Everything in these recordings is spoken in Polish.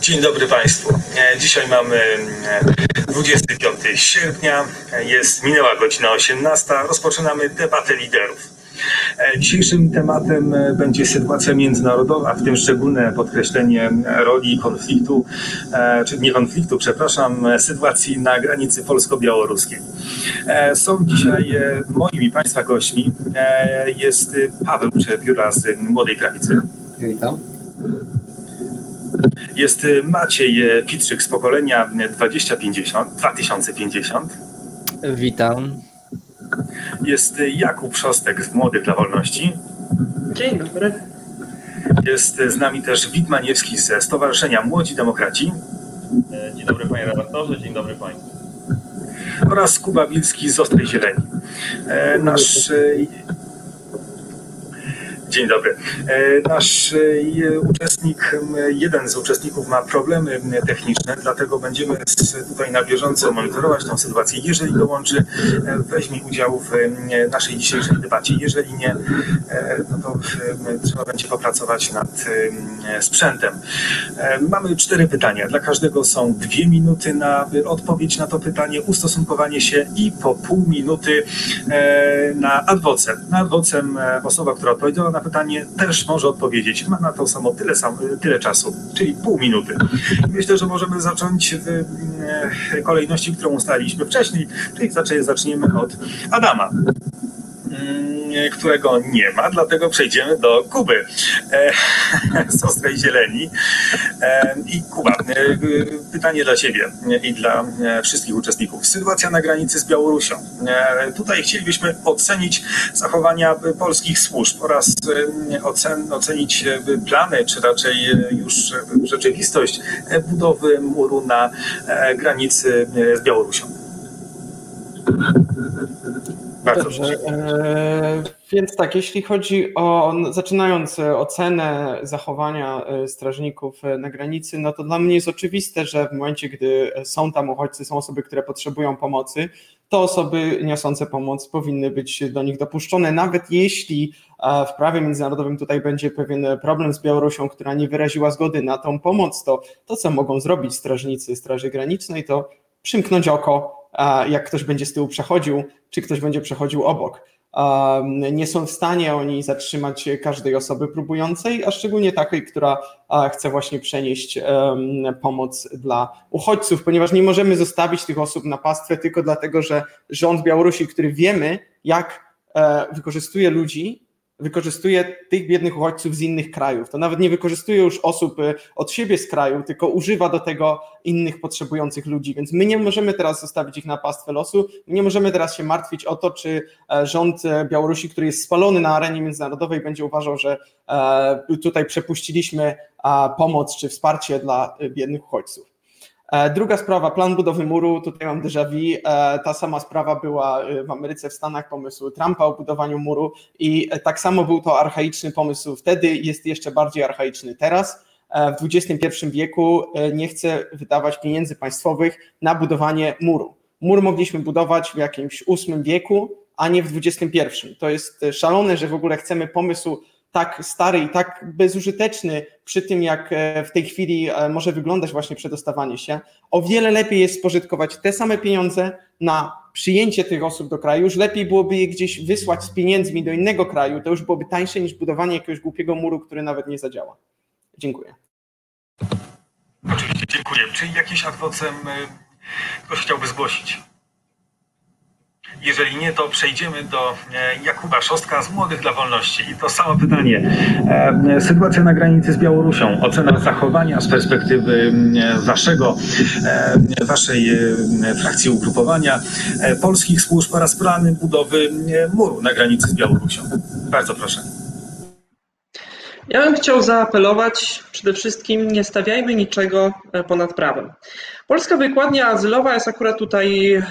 Dzień dobry Państwu. E, Dzisiaj mamy e, 25 sierpnia, E, jest minęła godzina 18. Rozpoczynamy debatę liderów. E, Dzisiejszym tematem e, będzie sytuacja międzynarodowa, w tym szczególne podkreślenie roli konfliktu, e, czy nie konfliktu, przepraszam, e, sytuacji na granicy polsko-białoruskiej. E, Są dzisiaj e, moimi Państwa gośćmi. E, Jest e, Paweł Przepióra z Młodej Prawicy. Witam. Jest y, Maciej y, Pitrzyk z pokolenia 2050, 2050. Witam. Jest y, Jakub Szostek z Młodych dla Wolności. Dzień dobry. Jest y, z nami też Witmaniewski ze Stowarzyszenia Młodzi Demokraci E, Dzień dobry panie redaktorze, dzień dobry państwu. oraz Kuba Wilski z Ostrej Zieleni. E, Nasz y, Dzień dobry. E, Nasz e, uczestnik, jeden z uczestników ma problemy techniczne, dlatego będziemy tutaj na bieżąco monitorować tę sytuację. Jeżeli dołączy, e, weźmie udział w naszej dzisiejszej debacie. Jeżeli nie, no to trzeba będzie popracować nad sprzętem. Mamy cztery pytania. Dla każdego są dwie minuty na odpowiedź na to pytanie, ustosunkowanie się i po pół minuty na adwocem. Na adwocem osoba, która odpowiedziała na pytanie, też może odpowiedzieć. Ma na to samo tyle, sam, tyle czasu, czyli pół minuty. Myślę, że możemy zacząć w e, kolejności, którą ustaliliśmy wcześniej, czyli zaczniemy od Adama. Mm, Którego nie ma, dlatego przejdziemy do Kuby e, z Ostrej Zieleni. E, I Kuba, e, pytanie dla Ciebie i dla wszystkich uczestników. Sytuacja na granicy z Białorusią. Tutaj chcielibyśmy ocenić zachowania polskich służb oraz ocen, ocenić plany, czy raczej już rzeczywistość budowy muru na granicy z Białorusią. Bardzo Dobrze. E, więc tak, jeśli chodzi o, zaczynając e, ocenę zachowania e, strażników na granicy, no to dla mnie jest oczywiste, że w momencie, gdy są tam uchodźcy, są osoby, które potrzebują pomocy, to osoby niosące pomoc powinny być do nich dopuszczone, nawet jeśli w prawie międzynarodowym tutaj będzie pewien problem z Białorusią, która nie wyraziła zgody na tą pomoc, to to, co mogą zrobić strażnicy Straży Granicznej, to przymknąć oko, jak ktoś będzie z tyłu przechodził, czy ktoś będzie przechodził obok. Um, Nie są w stanie oni zatrzymać każdej osoby próbującej, a szczególnie takiej, która chce właśnie przenieść pomoc dla uchodźców, ponieważ nie możemy zostawić tych osób na pastwę tylko dlatego, że rząd Białorusi, który wiemy, jak e, wykorzystuje ludzi, wykorzystuje tych biednych uchodźców z innych krajów. To nawet nie wykorzystuje już osób e, od siebie z kraju, tylko używa do tego innych potrzebujących ludzi. Więc my nie możemy teraz zostawić ich na pastwę losu, nie możemy teraz się martwić o to, czy e, rząd e, Białorusi, który jest spalony na arenie międzynarodowej, będzie uważał, że e, tutaj przepuściliśmy pomoc czy wsparcie dla biednych uchodźców. E, Druga sprawa, plan budowy muru, tutaj mam déjà vu, e, ta sama sprawa była e, w Ameryce, w Stanach, pomysł Trumpa o budowaniu muru i tak samo był to archaiczny pomysł wtedy, jest jeszcze bardziej archaiczny teraz. W XXI wieku nie chce wydawać pieniędzy państwowych na budowanie muru. Mur mogliśmy budować w jakimś VIII wieku, a nie w XXI. To jest szalone, że w ogóle chcemy pomysł tak stary i tak bezużyteczny przy tym, jak e, w tej chwili e, może wyglądać właśnie przedostawanie się. O wiele lepiej jest spożytkować te same pieniądze na przyjęcie tych osób do kraju. Już lepiej byłoby je gdzieś wysłać z pieniędzmi do innego kraju. To już byłoby tańsze niż budowanie jakiegoś głupiego muru, który nawet nie zadziała. Dziękuję. Oczywiście, dziękuję. Czy jakiś adwocem y, ktoś chciałby zgłosić? Jeżeli nie, to przejdziemy do e, Jakuba Szostka z Młodych dla Wolności. I to samo pytanie. E, Sytuacja na granicy z Białorusią. Ocena zachowania z perspektywy e, waszego, e, waszej frakcji ugrupowania polskich służb oraz plany budowy muru na granicy z Białorusią. Bardzo proszę. Ja bym chciał zaapelować przede wszystkim nie stawiajmy niczego e, ponad prawem. Polska wykładnia azylowa jest akurat tutaj e,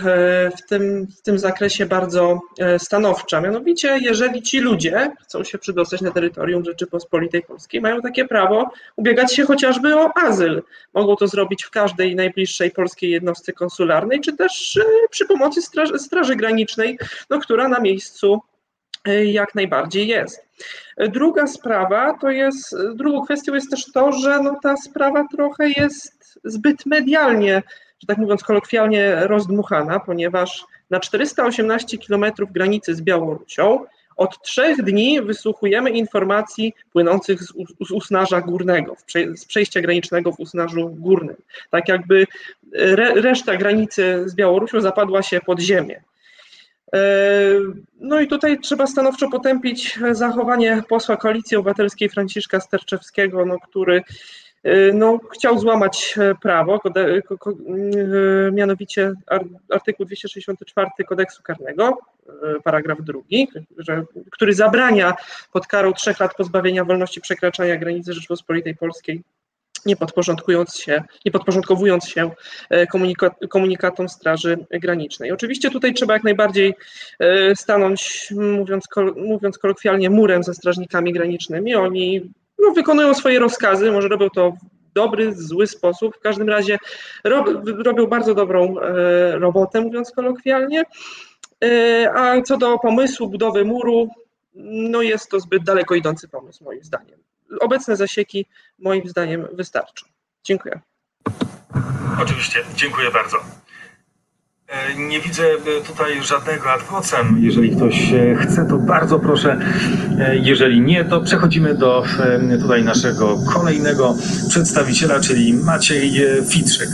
w tym, w tym zakresie bardzo e, stanowcza. Mianowicie, jeżeli ci ludzie chcą się przydostać na terytorium Rzeczypospolitej Polskiej, mają takie prawo ubiegać się chociażby o azyl. Mogą to zrobić w każdej najbliższej polskiej jednostce konsularnej, czy też przy pomocy Straży, Straży Granicznej, no, która na miejscu jak najbardziej jest. Druga sprawa to jest, drugą kwestią jest też to, że no ta sprawa trochę jest zbyt medialnie, że tak mówiąc kolokwialnie, rozdmuchana, ponieważ na 418 km granicy z Białorusią od trzech dni wysłuchujemy informacji płynących z, z Górnego, z przejścia granicznego w Usnarzu Górnym. Tak jakby re, reszta granicy z Białorusią zapadła się pod ziemię. E, no i tutaj trzeba stanowczo potępić zachowanie posła Koalicji Obywatelskiej Franciszka Sterczewskiego, no, który e, no, chciał złamać prawo, e, mianowicie artykuł 264 kodeksu karnego, paragraf drugi, że, który zabrania pod karą trzech lat pozbawienia wolności przekraczania granicy Rzeczpospolitej Polskiej nie podporządkując się, nie podporządkowując się e, komunikatom Straży Granicznej. Oczywiście tutaj trzeba jak najbardziej e, stanąć, mówiąc, mówiąc kolokwialnie, murem ze strażnikami granicznymi. Oni no, wykonują swoje rozkazy, może robią to w dobry, zły sposób, w każdym razie robią bardzo dobrą e, robotę, mówiąc kolokwialnie. A co do pomysłu budowy muru, no jest to zbyt daleko idący pomysł moim zdaniem obecne zasieki moim zdaniem wystarczą. Dziękuję. Oczywiście, dziękuję bardzo. E, nie widzę e, tutaj żadnego ad vocem. Jeżeli ktoś e, chce, to bardzo proszę. Jeżeli nie, to przechodzimy do tutaj naszego kolejnego przedstawiciela, czyli Maciej Fitrzyk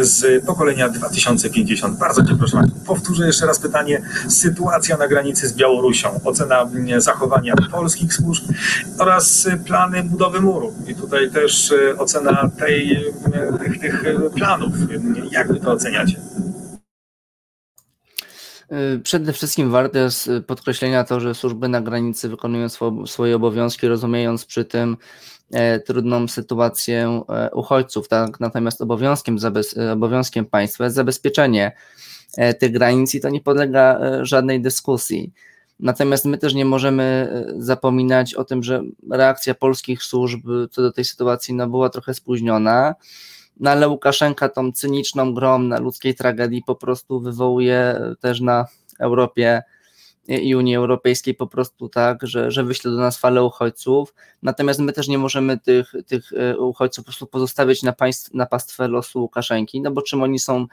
z pokolenia 2050. Bardzo Cię proszę. Powtórzę jeszcze raz pytanie. Sytuacja na granicy z Białorusią, ocena zachowania polskich służb oraz plany budowy muru. I tutaj też ocena tej, tych, tych planów. Jak Wy to oceniacie? Y, przede wszystkim warte jest y, podkreślenia to, że służby na granicy wykonują swoje obowiązki, rozumiejąc przy tym e, trudną sytuację e, uchodźców. Tak? Natomiast obowiązkiem, e, obowiązkiem państwa jest zabezpieczenie tych granic i to nie podlega żadnej dyskusji. Natomiast my też nie możemy zapominać o tym, że reakcja polskich służb co do tej sytuacji no, była trochę spóźniona. No ale Łukaszenka tą cyniczną grą na ludzkiej tragedii po prostu wywołuje też na Europie i Unii Europejskiej po prostu tak, że, że wyśle do nas falę uchodźców. Natomiast my też nie możemy tych, tych e, uchodźców po prostu pozostawiać na, państw, na pastwę losu Łukaszenki, no bo czym oni są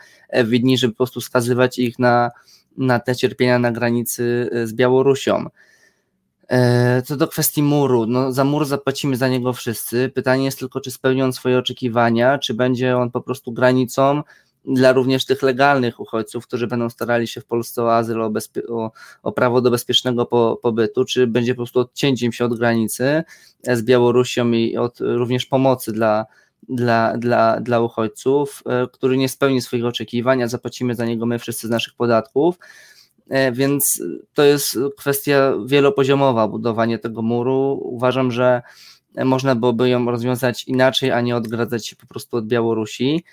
widni, żeby po prostu skazywać ich na, na te cierpienia na granicy z Białorusią. E, co do kwestii muru, no za mur zapłacimy za niego wszyscy. Pytanie jest tylko, czy spełni on swoje oczekiwania, czy będzie on po prostu granicą dla również tych legalnych uchodźców, którzy będą starali się w Polsce o azyl, o, o, o prawo do bezpiecznego po, pobytu, czy będzie po prostu odcięciem się od granicy z Białorusią i od również pomocy dla, dla, dla, dla uchodźców, e, który nie spełni swoich oczekiwań, a zapłacimy za niego my wszyscy z naszych podatków. E, więc to jest kwestia wielopoziomowa, budowanie tego muru. Uważam, że można byłoby ją rozwiązać inaczej, a nie odgradzać się po prostu od Białorusi.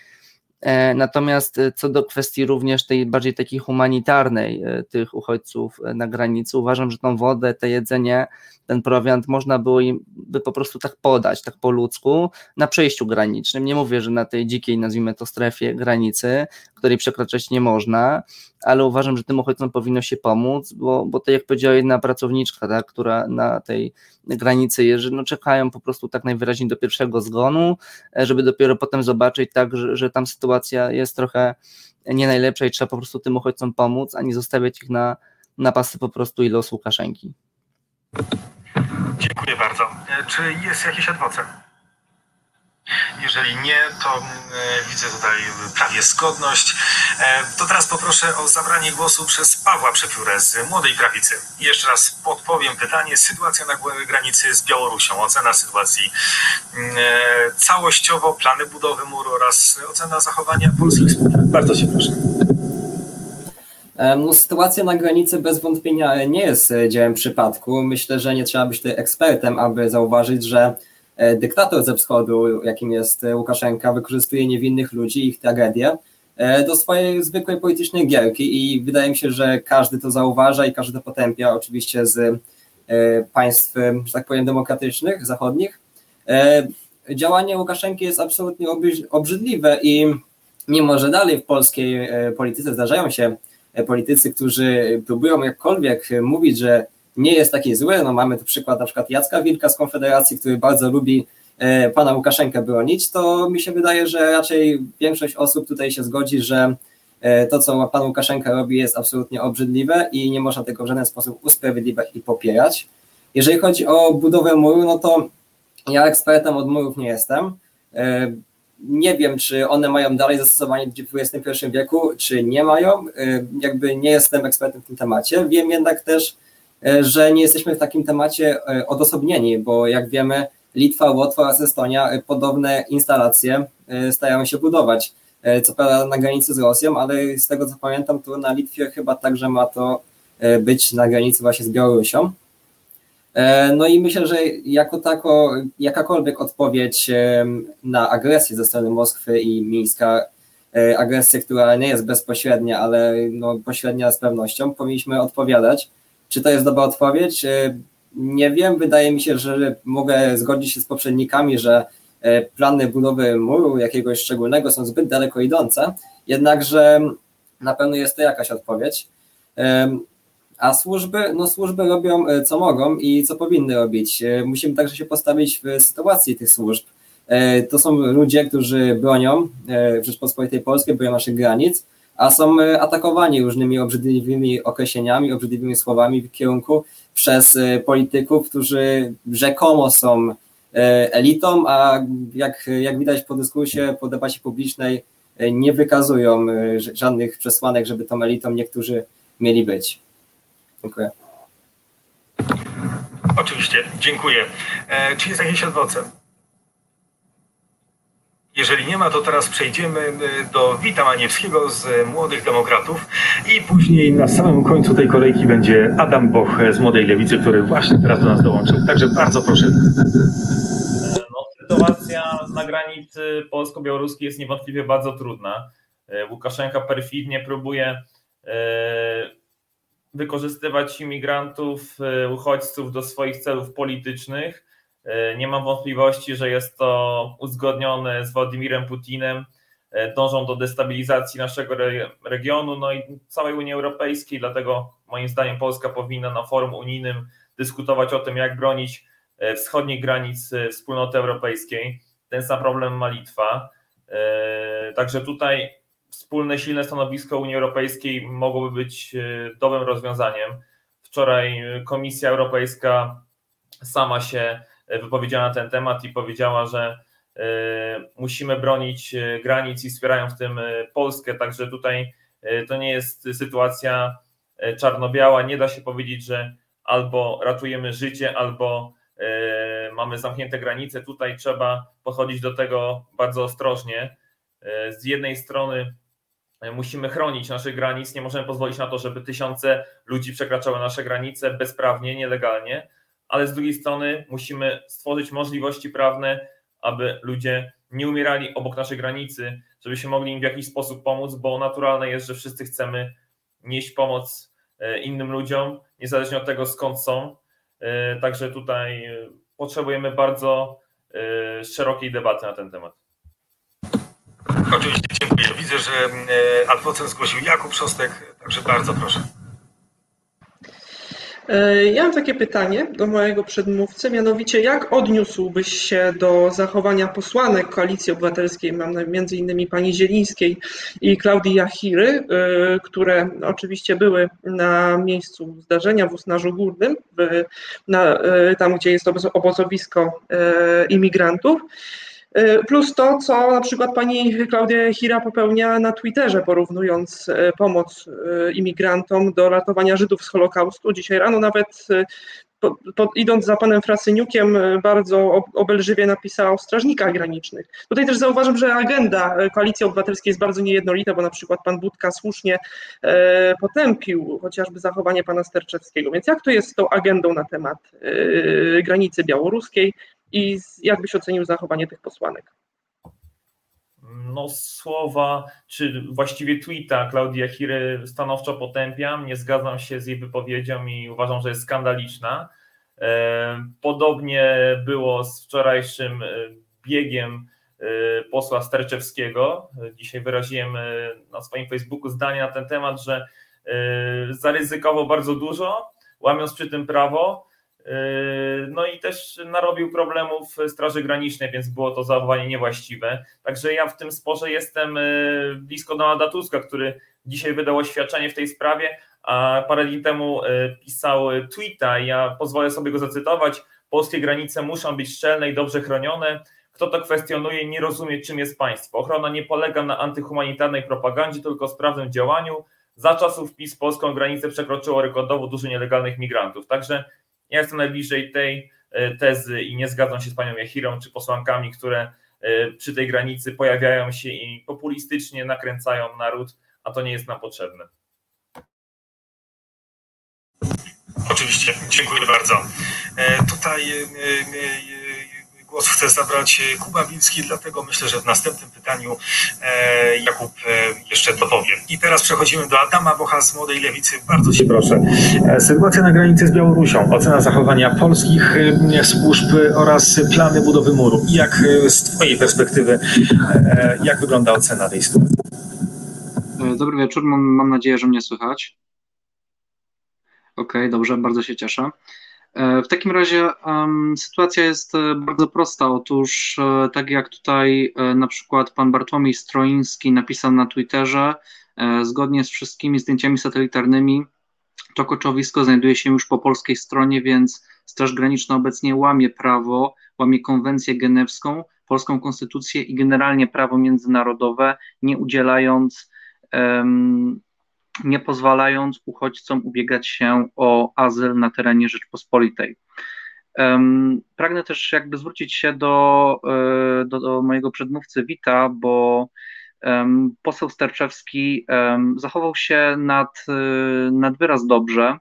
E, natomiast e, co do kwestii również tej bardziej takiej humanitarnej tych uchodźców na granicy, uważam, że tą wodę, te jedzenie, ten prowiant można było im by po prostu tak podać, tak po ludzku, na przejściu granicznym. Nie mówię, że na tej dzikiej, nazwijmy to strefie granicy, której przekraczać nie można, ale uważam, że tym uchodźcom powinno się pomóc, bo, bo to jak powiedziała jedna pracowniczka, tak, która na tej granicy jest, że no czekają po prostu tak najwyraźniej do pierwszego zgonu, żeby dopiero potem zobaczyć tak, że, że tam sytuacja jest trochę nie najlepsza i trzeba po prostu tym uchodźcom pomóc, a nie zostawiać ich na, na pasy po prostu i los Łukaszenki. Dziękuję bardzo. E, czy jest jakiś adwokat? Jeżeli nie, to e, widzę tutaj prawie zgodność. E, to teraz poproszę o zabranie głosu przez Pawła Przepiórę z Młodej Prawicy. Jeszcze raz podpowiem pytanie. Sytuacja na granicy z Białorusią, ocena sytuacji całościowo, plany budowy muru oraz ocena zachowania polskich. Bardzo Cię proszę. No, sytuacja na granicy bez wątpienia nie jest e, dziełem przypadku. Myślę, że nie trzeba być tutaj ekspertem, aby zauważyć, że e, dyktator ze wschodu, jakim jest e, Łukaszenka, wykorzystuje niewinnych ludzi, ich tragedię do swojej zwykłej politycznej gierki i wydaje mi się, że każdy to zauważa i każdy to potępia, oczywiście z państw, że tak powiem, demokratycznych, zachodnich. Działanie Łukaszenki jest absolutnie obrzydliwe i mimo, że dalej w polskiej polityce zdarzają się politycy, którzy próbują jakkolwiek mówić, że nie jest taki zły. No mamy tu przykład na przykład Jacka Wilka z Konfederacji, który bardzo lubi e, pana Łukaszenkę bronić, to mi się wydaje, że raczej większość osób tutaj się zgodzi, że e, to, co pan Łukaszenka robi, jest absolutnie obrzydliwe i nie można tego w żaden sposób usprawiedliwiać i popierać. Jeżeli chodzi o budowę muru, no to ja ekspertem od murów nie jestem. E, Nie wiem, czy one mają dalej zastosowanie w XXI wieku, czy nie mają. Jakby nie jestem ekspertem w tym temacie. Wiem jednak też, że nie jesteśmy w takim temacie e, odosobnieni, bo jak wiemy, Litwa, Łotwa oraz Estonia e, podobne instalacje e, starają się budować. E, Co prawda na granicy z Rosją, ale z tego co pamiętam, to na Litwie chyba także ma to e, być na granicy właśnie z Białorusią. E, No i myślę, że jako tako, jakakolwiek odpowiedź na agresję ze strony Moskwy i Mińska, e, agresję, która nie jest bezpośrednia, ale no, pośrednia z pewnością, powinniśmy odpowiadać. Czy to jest dobra odpowiedź? E, Nie wiem, wydaje mi się, że mogę zgodzić się z poprzednikami, że e, plany budowy muru jakiegoś szczególnego są zbyt daleko idące, jednakże na pewno jest to jakaś odpowiedź. Em, a służby, no służby robią e, co mogą i co powinny robić. E, Musimy także się postawić w sytuacji tych służb. E, To są ludzie, którzy bronią e, Rzeczpospolitej Polskiej, bronią naszych granic, a są e, atakowani różnymi obrzydliwymi określeniami, obrzydliwymi słowami w kierunku przez e, polityków, którzy rzekomo są e, elitą, a jak, jak widać po dyskursie, po debacie publicznej, nie wykazują żadnych przesłanek, żeby tą elitą niektórzy mieli być. Dziękuję. Oczywiście, dziękuję. Czy jest jakiś adwocem? Jeżeli nie ma, to teraz przejdziemy e, do Wita Maniewskiego z e, Młodych Demokratów i później na samym końcu tej kolejki będzie Adam Boch z Młodej Lewicy, który właśnie teraz do nas dołączył. Także bardzo proszę. No, sytuacja na granicy polsko-białoruskiej jest niewątpliwie bardzo trudna. E, Łukaszenka perfidnie próbuje e, wykorzystywać imigrantów, e, uchodźców do swoich celów politycznych. E, Nie mam wątpliwości, że jest to uzgodnione z Władimirem Putinem. E, Dążą do destabilizacji naszego re- regionu, no i całej Unii Europejskiej, dlatego moim zdaniem Polska powinna na forum unijnym dyskutować o tym, jak bronić e, wschodnich granic wspólnoty europejskiej. Ten sam problem ma Litwa. Także tutaj wspólne, silne stanowisko Unii Europejskiej mogłoby być dobrym rozwiązaniem. Wczoraj Komisja Europejska sama się wypowiedziała na ten temat i powiedziała, że e, musimy bronić e, granic i wspierają w tym e, Polskę. Także tutaj e, to nie jest sytuacja e, czarno-biała. Nie da się powiedzieć, że albo ratujemy życie, albo e, mamy zamknięte granice. Tutaj trzeba podchodzić do tego bardzo ostrożnie. E, Z jednej strony e, musimy chronić naszych granic, nie możemy pozwolić na to, żeby tysiące ludzi przekraczały nasze granice bezprawnie, nielegalnie, ale z drugiej strony musimy stworzyć możliwości prawne, aby ludzie nie umierali obok naszej granicy, żebyśmy mogli im w jakiś sposób pomóc, bo naturalne jest, że wszyscy chcemy nieść pomoc e, innym ludziom, niezależnie od tego skąd są. E, Także tutaj e, potrzebujemy bardzo szerokiej debaty na ten temat. Oczywiście dziękuję. Widzę, że adwocem zgłosił Jakub Szostek, także bardzo proszę. E, Ja mam takie pytanie do mojego przedmówcy, mianowicie jak odniósłbyś się do zachowania posłanek Koalicji Obywatelskiej, mam na między innymi pani Zielińskiej i Klaudii Jachiry, e, które oczywiście były na miejscu zdarzenia w Usnarzu Górnym, na, e, tam gdzie jest obozo- obozowisko imigrantów. E, Plus to, co na przykład pani Klaudia Hira popełnia na Twitterze, porównując e, pomoc e, imigrantom do ratowania Żydów z Holokaustu. Dzisiaj rano nawet po, po, idąc za panem Frasyniukiem, bardzo ob- obelżywie napisała o strażnikach granicznych. Tutaj też zauważam, że agenda Koalicji Obywatelskiej jest bardzo niejednolita, bo na przykład pan Budka słusznie e, potępił chociażby zachowanie pana Sterczewskiego. Więc jak to jest z tą agendą na temat e, granicy białoruskiej i jak byś ocenił zachowanie tych posłanek? No, słowa, czy właściwie tweeta Klaudii Jachiry stanowczo potępiam. Nie zgadzam się z jej wypowiedzią i uważam, że jest skandaliczna. E, Podobnie było z wczorajszym e, biegiem e, posła Sterczewskiego. Dzisiaj wyraziłem na swoim Facebooku zdanie na ten temat, że zaryzykował bardzo dużo, łamiąc przy tym prawo. No i też narobił problemów Straży Granicznej, więc było to zachowanie niewłaściwe. Także ja w tym sporze jestem blisko Donalda Tuska, który dzisiaj wydał oświadczenie w tej sprawie, a parę dni temu pisał tweeta, ja pozwolę sobie go zacytować. Polskie granice muszą być szczelne i dobrze chronione. Kto to kwestionuje, nie rozumie, czym jest państwo. Ochrona nie polega na antyhumanitarnej propagandzie, tylko sprawnym działaniu. Za czasów PiS polską granicę przekroczyło rekordowo dużo nielegalnych migrantów. Także ja jestem najbliżej tej e, tezy i nie zgadzam się z panią Jachirą czy posłankami, które e, przy tej granicy pojawiają się i populistycznie nakręcają naród, a to nie jest nam potrzebne. Oczywiście, dziękuję bardzo. E, tutaj głos chce zabrać Kuba Wilski, dlatego myślę, że w następnym pytaniu e, Jakub e, jeszcze dopowie. I teraz przechodzimy do Adama Bocha z Młodej Lewicy. Bardzo Ci proszę. E, sytuacja na granicy z Białorusią, ocena zachowania polskich służb oraz plany budowy muru. Jak z Twojej perspektywy, jak wygląda ocena tej sytuacji? Dobry wieczór, mam, mam nadzieję, że mnie słychać. Okej, okay, dobrze, bardzo się cieszę. E, w takim razie um, sytuacja jest e, bardzo prosta. Otóż, e, tak jak tutaj na przykład pan Bartłomiej Stroiński napisał na Twitterze, zgodnie z wszystkimi zdjęciami satelitarnymi, to koczowisko znajduje się już po polskiej stronie, więc Straż Graniczna obecnie łamie prawo, łamie konwencję genewską, polską konstytucję i generalnie prawo międzynarodowe, nie udzielając um, nie pozwalając uchodźcom ubiegać się o azyl na terenie Rzeczpospolitej. Pragnę też jakby zwrócić się do, e, do, do mojego przedmówcy Wita, bo poseł Sterczewski zachował się nad, e, nad wyraz dobrze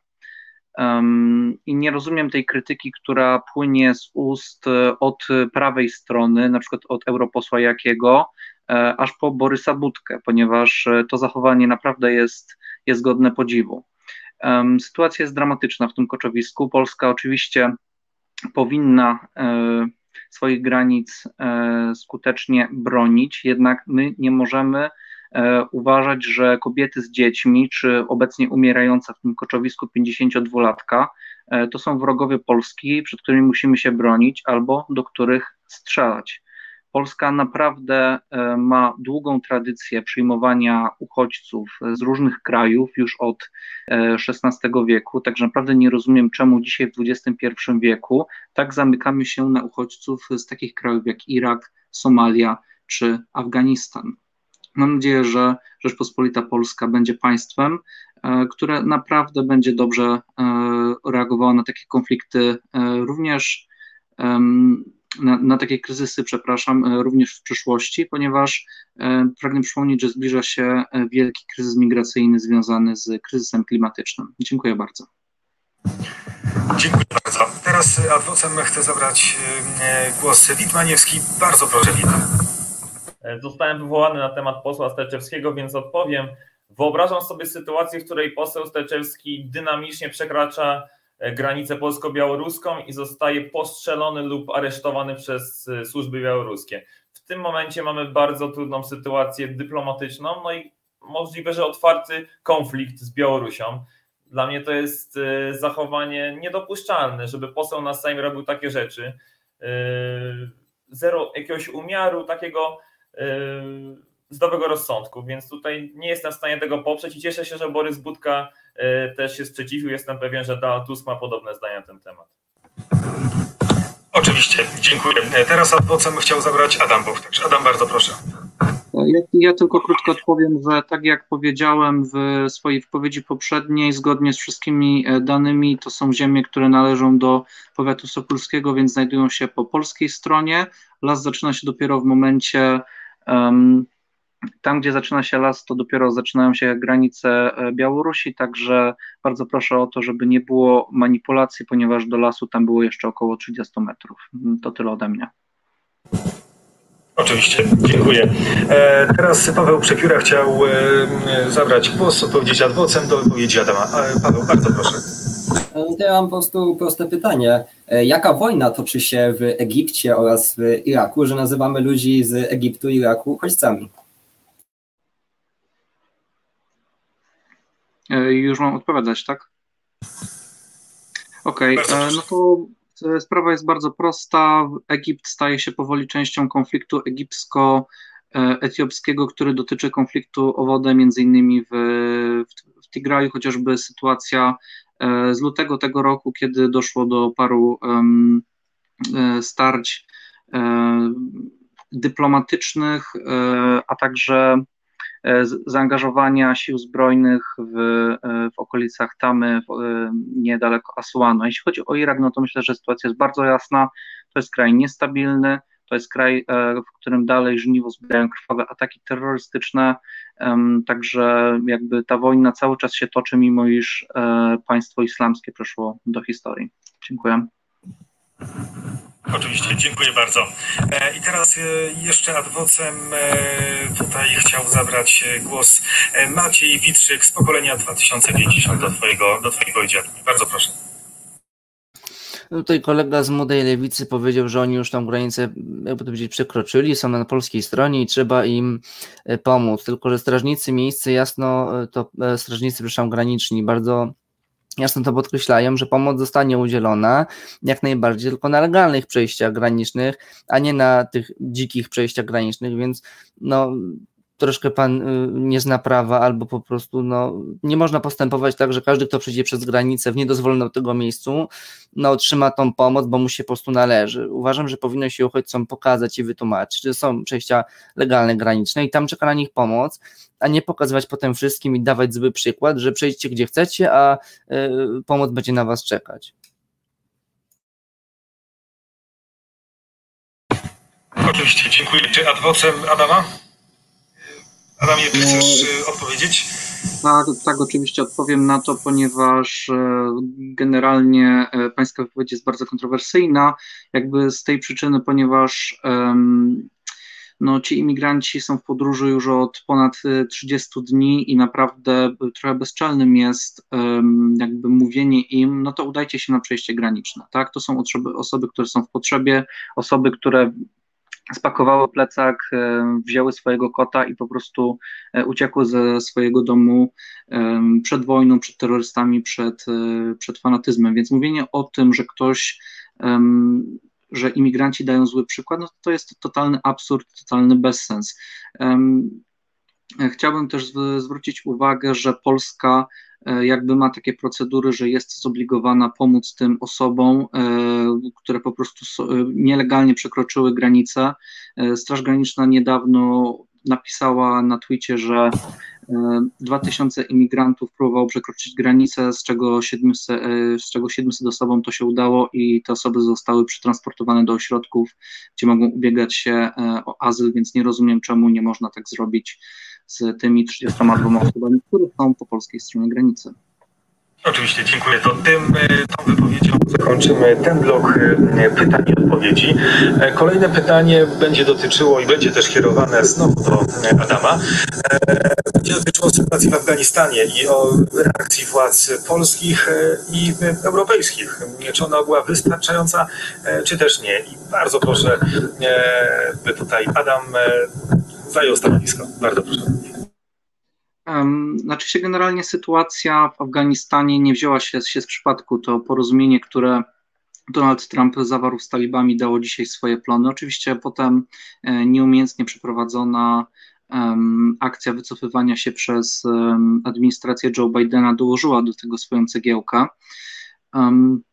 i nie rozumiem tej krytyki, która płynie z ust e, od prawej strony, na przykład od europosła Jakiego, aż po Borysa Budkę, ponieważ to zachowanie naprawdę jest jest godne podziwu. Sytuacja jest dramatyczna w tym koczowisku. Polska oczywiście powinna e, swoich granic e, skutecznie bronić, jednak my nie możemy e, uważać, że kobiety z dziećmi, czy obecnie umierająca w tym koczowisku 52-latka, to są wrogowie Polski, przed którymi musimy się bronić albo do których strzelać. Polska naprawdę e, ma długą tradycję przyjmowania uchodźców z różnych krajów już od XVI e, wieku, także naprawdę nie rozumiem, czemu dzisiaj w XXI wieku tak zamykamy się na uchodźców z takich krajów jak Irak, Somalia czy Afganistan. Mam nadzieję, że Rzeczpospolita Polska będzie państwem, e, które naprawdę będzie dobrze reagowało na takie konflikty, również na, na, takie kryzysy, przepraszam, e, również w przyszłości, ponieważ e, pragnę przypomnieć, że zbliża się e, wielki kryzys migracyjny związany z kryzysem klimatycznym. Dziękuję bardzo. Dziękuję bardzo. Teraz adwocem chcę zabrać głos Witmaniewski. Bardzo proszę, Witam. Zostałem wywołany na temat posła Steczewskiego, więc odpowiem. Wyobrażam sobie sytuację, w której poseł Steczewski dynamicznie przekracza granicę polsko-białoruską i zostaje postrzelony lub aresztowany przez e, służby białoruskie. W tym momencie mamy bardzo trudną sytuację dyplomatyczną, no i możliwe, że otwarty konflikt z Białorusią. Dla mnie to jest e, zachowanie niedopuszczalne, żeby poseł na Sejm robił takie rzeczy. Zero jakiegoś umiaru, takiego zdrowego rozsądku, więc tutaj nie jestem w stanie tego poprzeć i cieszę się, że Borys Budka e, też się sprzeciwił. Jestem pewien, że Donald Tusk ma podobne zdania na ten temat. Oczywiście, dziękuję. E, teraz adwocem chciał zabrać Adam Boch, także Adam, bardzo proszę. Ja, ja, tylko krótko odpowiem, że tak jak powiedziałem w swojej wypowiedzi poprzedniej, zgodnie z wszystkimi e, danymi, to są ziemie, które należą do powiatu sopulskiego, więc znajdują się po polskiej stronie. Las zaczyna się dopiero w momencie um, tam, gdzie zaczyna się las, to dopiero zaczynają się granice e, Białorusi, także bardzo proszę o to, żeby nie było manipulacji, ponieważ do lasu tam było jeszcze około 30 metrów. Mm, to tyle ode mnie. Oczywiście, dziękuję. E, teraz Paweł Przepióra chciał e, zabrać głos, odpowiedzieć adwocem do wypowiedzi Adama. Paweł, bardzo proszę. Ja mam po prostu proste pytanie. Jaka wojna toczy się w Egipcie oraz w Iraku, że nazywamy ludzi z Egiptu i Iraku uchodźcami? Już mam odpowiadać, tak? Okej, Bardzo e, no to e, sprawa jest bardzo prosta. Egipt staje się powoli częścią konfliktu egipsko-etiopskiego, który dotyczy konfliktu o wodę, między innymi w, w, w Tigraju, chociażby sytuacja e, z lutego tego roku, kiedy doszło do paru e, starć e, dyplomatycznych, e, a także e, zaangażowania sił zbrojnych w, e, w okolicach Tamy, w, e, niedaleko Asłanu. Jeśli chodzi o Irak, no to myślę, że sytuacja jest bardzo jasna. To jest kraj niestabilny, to jest kraj, e, w którym dalej żniwo zbierają krwawe ataki terrorystyczne, także jakby ta wojna cały czas się toczy, mimo iż e, państwo islamskie przeszło do historii. Dziękuję. Oczywiście, dziękuję bardzo. E, I teraz e, jeszcze ad vocem e, tutaj chciał zabrać głos Maciej Witrzyk z pokolenia 2050 do twojego, do twojego idziatu. Bardzo proszę. Tutaj kolega z Młodej Lewicy powiedział, że oni już tą granicę, jakby to powiedzieć, przekroczyli, są na polskiej stronie i trzeba im pomóc. Tylko, że strażnicy miejsce jasno, to strażnicy, przepraszam, graniczni, bardzo jasno to podkreślają, że pomoc zostanie udzielona jak najbardziej tylko na legalnych przejściach granicznych, a nie na tych dzikich przejściach granicznych, więc no troszkę pan y, nie zna prawa, albo po prostu no, nie można postępować tak, że każdy, kto przyjdzie przez granicę w niedozwolonym tego miejscu, no, otrzyma tą pomoc, bo mu się po prostu należy. Uważam, że powinno się uchodźcom pokazać i wytłumaczyć, że są przejścia legalne, graniczne i tam czeka na nich pomoc, a nie pokazywać potem wszystkim i dawać zły przykład, że przejdźcie gdzie chcecie, a y, pomoc będzie na was czekać. Oczywiście, dziękuję. Czy ad vocem Adama? Adamie, ty No. chcesz e, odpowiedzieć? Tak, tak, oczywiście odpowiem na to, ponieważ e, generalnie e, pańska wypowiedź jest bardzo kontrowersyjna, jakby z tej przyczyny, ponieważ no, ci imigranci są w podróży już od ponad e, 30 dni i naprawdę trochę bezczelnym jest jakby mówienie im, no to udajcie się na przejście graniczne, tak? To są osoby, osoby, które są w potrzebie, osoby, które spakowały plecak, e, wzięły swojego kota i po prostu e, uciekły ze swojego domu em, przed wojną, przed terrorystami, przed, e, przed fanatyzmem. Więc mówienie o tym, że ktoś, że imigranci dają zły przykład, no to jest totalny absurd, totalny bezsens. Chciałbym też zw- zwrócić uwagę, że Polska e, jakby ma takie procedury, że jest zobligowana pomóc tym osobom, e, które po prostu e, nielegalnie przekroczyły granicę. Straż Graniczna niedawno napisała na Twicie, że e, 2000 imigrantów próbowało przekroczyć granicę, z czego 700, e, z czego 700 osobom to się udało i te osoby zostały przetransportowane do ośrodków, gdzie mogą ubiegać się o azyl, więc nie rozumiem, czemu nie można tak zrobić z tymi 32 osobami, które są po polskiej stronie granicy. Oczywiście, dziękuję. To tym, e, tą wypowiedzią zakończymy ten blok e, pytań i odpowiedzi. E, Kolejne pytanie będzie dotyczyło i będzie też kierowane znowu do Adama. Będzie dotyczyło sytuacji w Afganistanie i o reakcji władz polskich i europejskich. Czy ona była wystarczająca, czy też nie. I bardzo proszę, by tutaj Adam zajął stanowisko. Bardzo proszę. Um, znaczy się generalnie sytuacja w Afganistanie nie wzięła się, się z przypadku. To porozumienie, które Donald Trump zawarł z talibami, dało dzisiaj swoje plony. Oczywiście potem e, nieumiejętnie przeprowadzona em, akcja wycofywania się przez em, administrację Joe Bidena dołożyła do tego swoją cegiełkę. Em,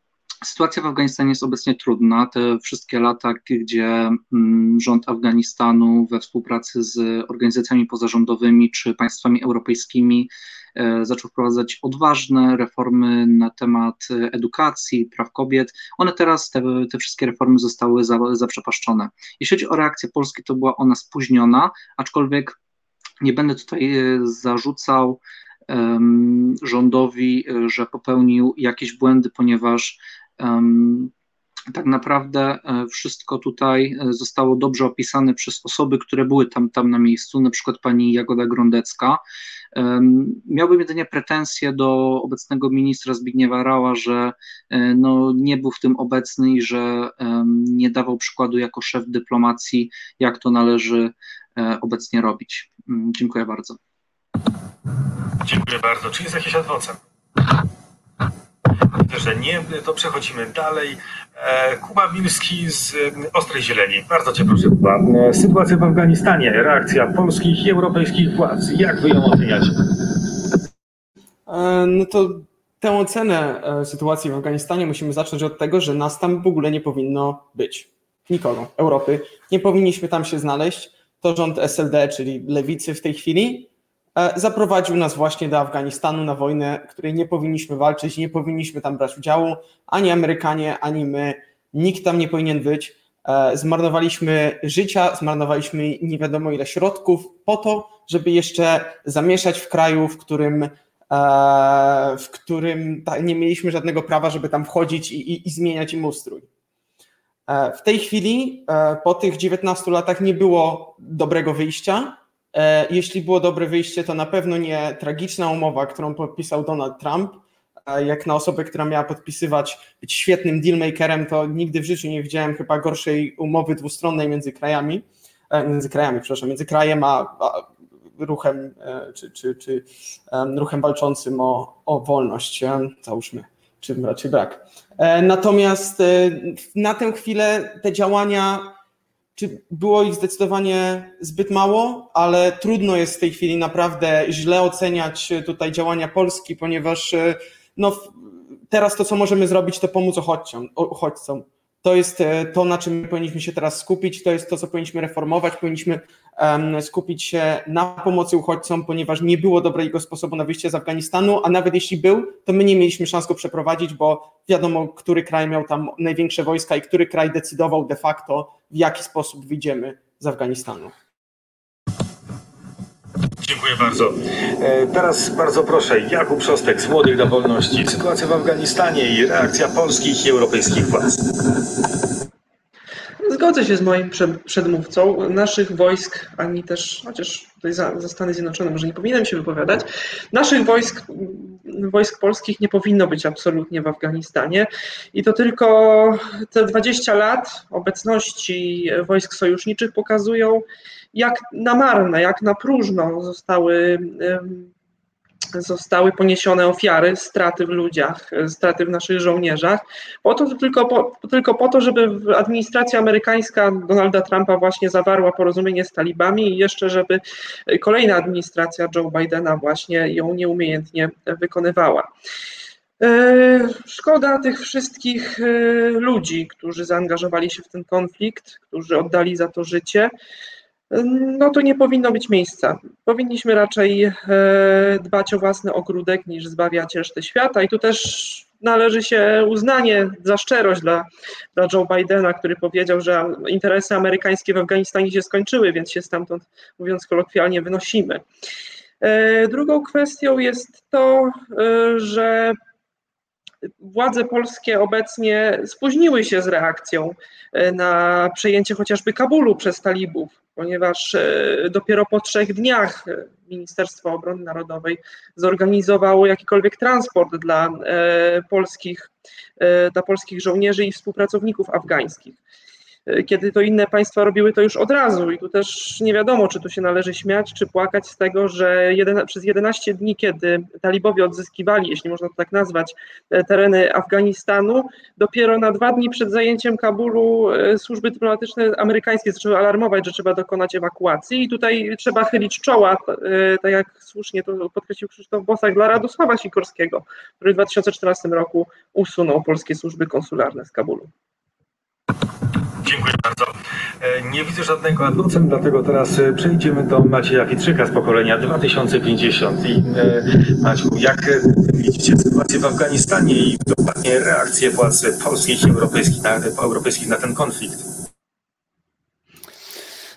Sytuacja w Afganistanie jest obecnie trudna. Te wszystkie lata, gdzie mm, rząd Afganistanu we współpracy z organizacjami pozarządowymi czy państwami europejskimi e, zaczął wprowadzać odważne reformy na temat edukacji, praw kobiet. One teraz, te, te wszystkie reformy zostały za, zaprzepaszczone. Jeśli chodzi o reakcję Polski, to była ona spóźniona, aczkolwiek nie będę tutaj e, zarzucał rządowi, e, że popełnił jakieś błędy, ponieważ tak naprawdę e, wszystko tutaj e, zostało dobrze opisane przez osoby, które były tam, tam na miejscu, na przykład pani Jagoda Grondecka. Miałbym jedynie pretensje do obecnego ministra Zbigniewa Rała, że e, no, nie był w tym obecny i że nie dawał przykładu jako szef dyplomacji, jak to należy obecnie robić. Mm, Dziękuję bardzo. Dziękuję bardzo. Czy jest jakiś adwocem? Widzę, że nie, to przechodzimy dalej. E, Kuba Wilski z e, Ostrej Zieleni. Bardzo Cię proszę, Kuba. E, Sytuacja w Afganistanie, reakcja polskich i europejskich władz. Jak Wy ją oceniacie? No to tę ocenę sytuacji w Afganistanie musimy zacząć od tego, że nas tam w ogóle nie powinno być. Nikogo, Europy. Nie powinniśmy tam się znaleźć. To rząd SLD, czyli lewicy w tej chwili, zaprowadził nas właśnie do Afganistanu na wojnę, której nie powinniśmy walczyć, nie powinniśmy tam brać udziału. Ani Amerykanie, ani my. Nikt tam nie powinien być. E, Zmarnowaliśmy życia, zmarnowaliśmy nie wiadomo ile środków po to, żeby jeszcze zamieszać w kraju, w którym e, w którym nie mieliśmy żadnego prawa, żeby tam wchodzić i, i, i zmieniać im ustrój. E, W tej chwili, e, po tych 19 latach, nie było dobrego wyjścia. E, Jeśli było dobre wyjście, to na pewno nie tragiczna umowa, którą podpisał Donald Trump. Jak na osobę, która miała podpisywać, być świetnym dealmakerem, to nigdy w życiu nie widziałem chyba gorszej umowy dwustronnej między krajami, e, między krajami, przepraszam, między krajem a, a ruchem, e, czy, czy, czy em, ruchem walczącym o, o wolność, załóżmy, czy raczej brak. Natomiast na tę chwilę te działania, czy było ich zdecydowanie zbyt mało, ale trudno jest w tej chwili naprawdę źle oceniać e, tutaj działania Polski, ponieważ e, no, teraz to, co możemy zrobić, to pomóc uchodźcom. uchodźcom. To jest e, to, na czym powinniśmy się teraz skupić, to jest to, co powinniśmy reformować, powinniśmy skupić się na pomocy uchodźcom, ponieważ nie było dobrego sposobu na wyjście z Afganistanu, a nawet jeśli był, to my nie mieliśmy szans go przeprowadzić, bo wiadomo, który kraj miał tam największe wojska i który kraj decydował de facto, w jaki sposób wyjdziemy z Afganistanu. Dziękuję bardzo. E, Teraz bardzo proszę, Jakub Szostek z Młodych dla Wolności. Sytuacja w Afganistanie i reakcja polskich i europejskich władz. Zgodzę się z moim prze- przedmówcą. Naszych wojsk, ani też, chociaż tutaj za, za Stany Zjednoczone może nie powinienem się wypowiadać, naszych wojsk, wojsk polskich nie powinno być absolutnie w Afganistanie. I to tylko te 20 lat obecności wojsk sojuszniczych pokazują, jak na marne, jak na próżno zostały. Zostały poniesione ofiary, straty w ludziach, straty w naszych żołnierzach, po to, tylko, po, tylko po to, żeby administracja amerykańska Donalda Trumpa właśnie zawarła porozumienie z talibami i jeszcze, żeby kolejna administracja Joe Bidena właśnie ją nieumiejętnie wykonywała. E, Szkoda tych wszystkich e, ludzi, którzy zaangażowali się w ten konflikt, którzy oddali za to życie. No to nie powinno być miejsca. Powinniśmy raczej e, dbać o własny ogródek niż zbawiać resztę świata. I tu też należy się uznanie za szczerość dla, dla Joe Bidena, który powiedział, że interesy amerykańskie w Afganistanie się skończyły, więc się stamtąd, mówiąc kolokwialnie, wynosimy. E, Drugą kwestią jest to, e, że władze polskie obecnie spóźniły się z reakcją e, na przejęcie chociażby Kabulu przez talibów, ponieważ e, dopiero po trzech dniach e, Ministerstwo Obrony Narodowej zorganizowało jakikolwiek transport dla polskich, dla polskich żołnierzy i współpracowników afgańskich. E, Kiedy to inne państwa robiły to już od razu, i tu też nie wiadomo, czy tu się należy śmiać, czy płakać z tego, że jeden, przez 11 dni, kiedy talibowie odzyskiwali, jeśli można to tak nazwać, e, tereny Afganistanu, dopiero na dwa dni przed zajęciem Kabulu e, służby dyplomatyczne amerykańskie zaczęły alarmować, że trzeba dokonać ewakuacji i tutaj trzeba chylić czoła, tak jak słusznie to podkreślił Krzysztof Bosak, dla Radosława Sikorskiego, który w 2014 roku usunął polskie służby konsularne z Kabulu. Dziękuję bardzo. E, Nie widzę żadnego adwocem, dlatego teraz e, przejdziemy do Macieja Wietrzyka z pokolenia 2050. I e, Maciu, jak widzicie sytuację w Afganistanie i dokładnie reakcję władz polskich i europejskich na, europejskich na ten konflikt?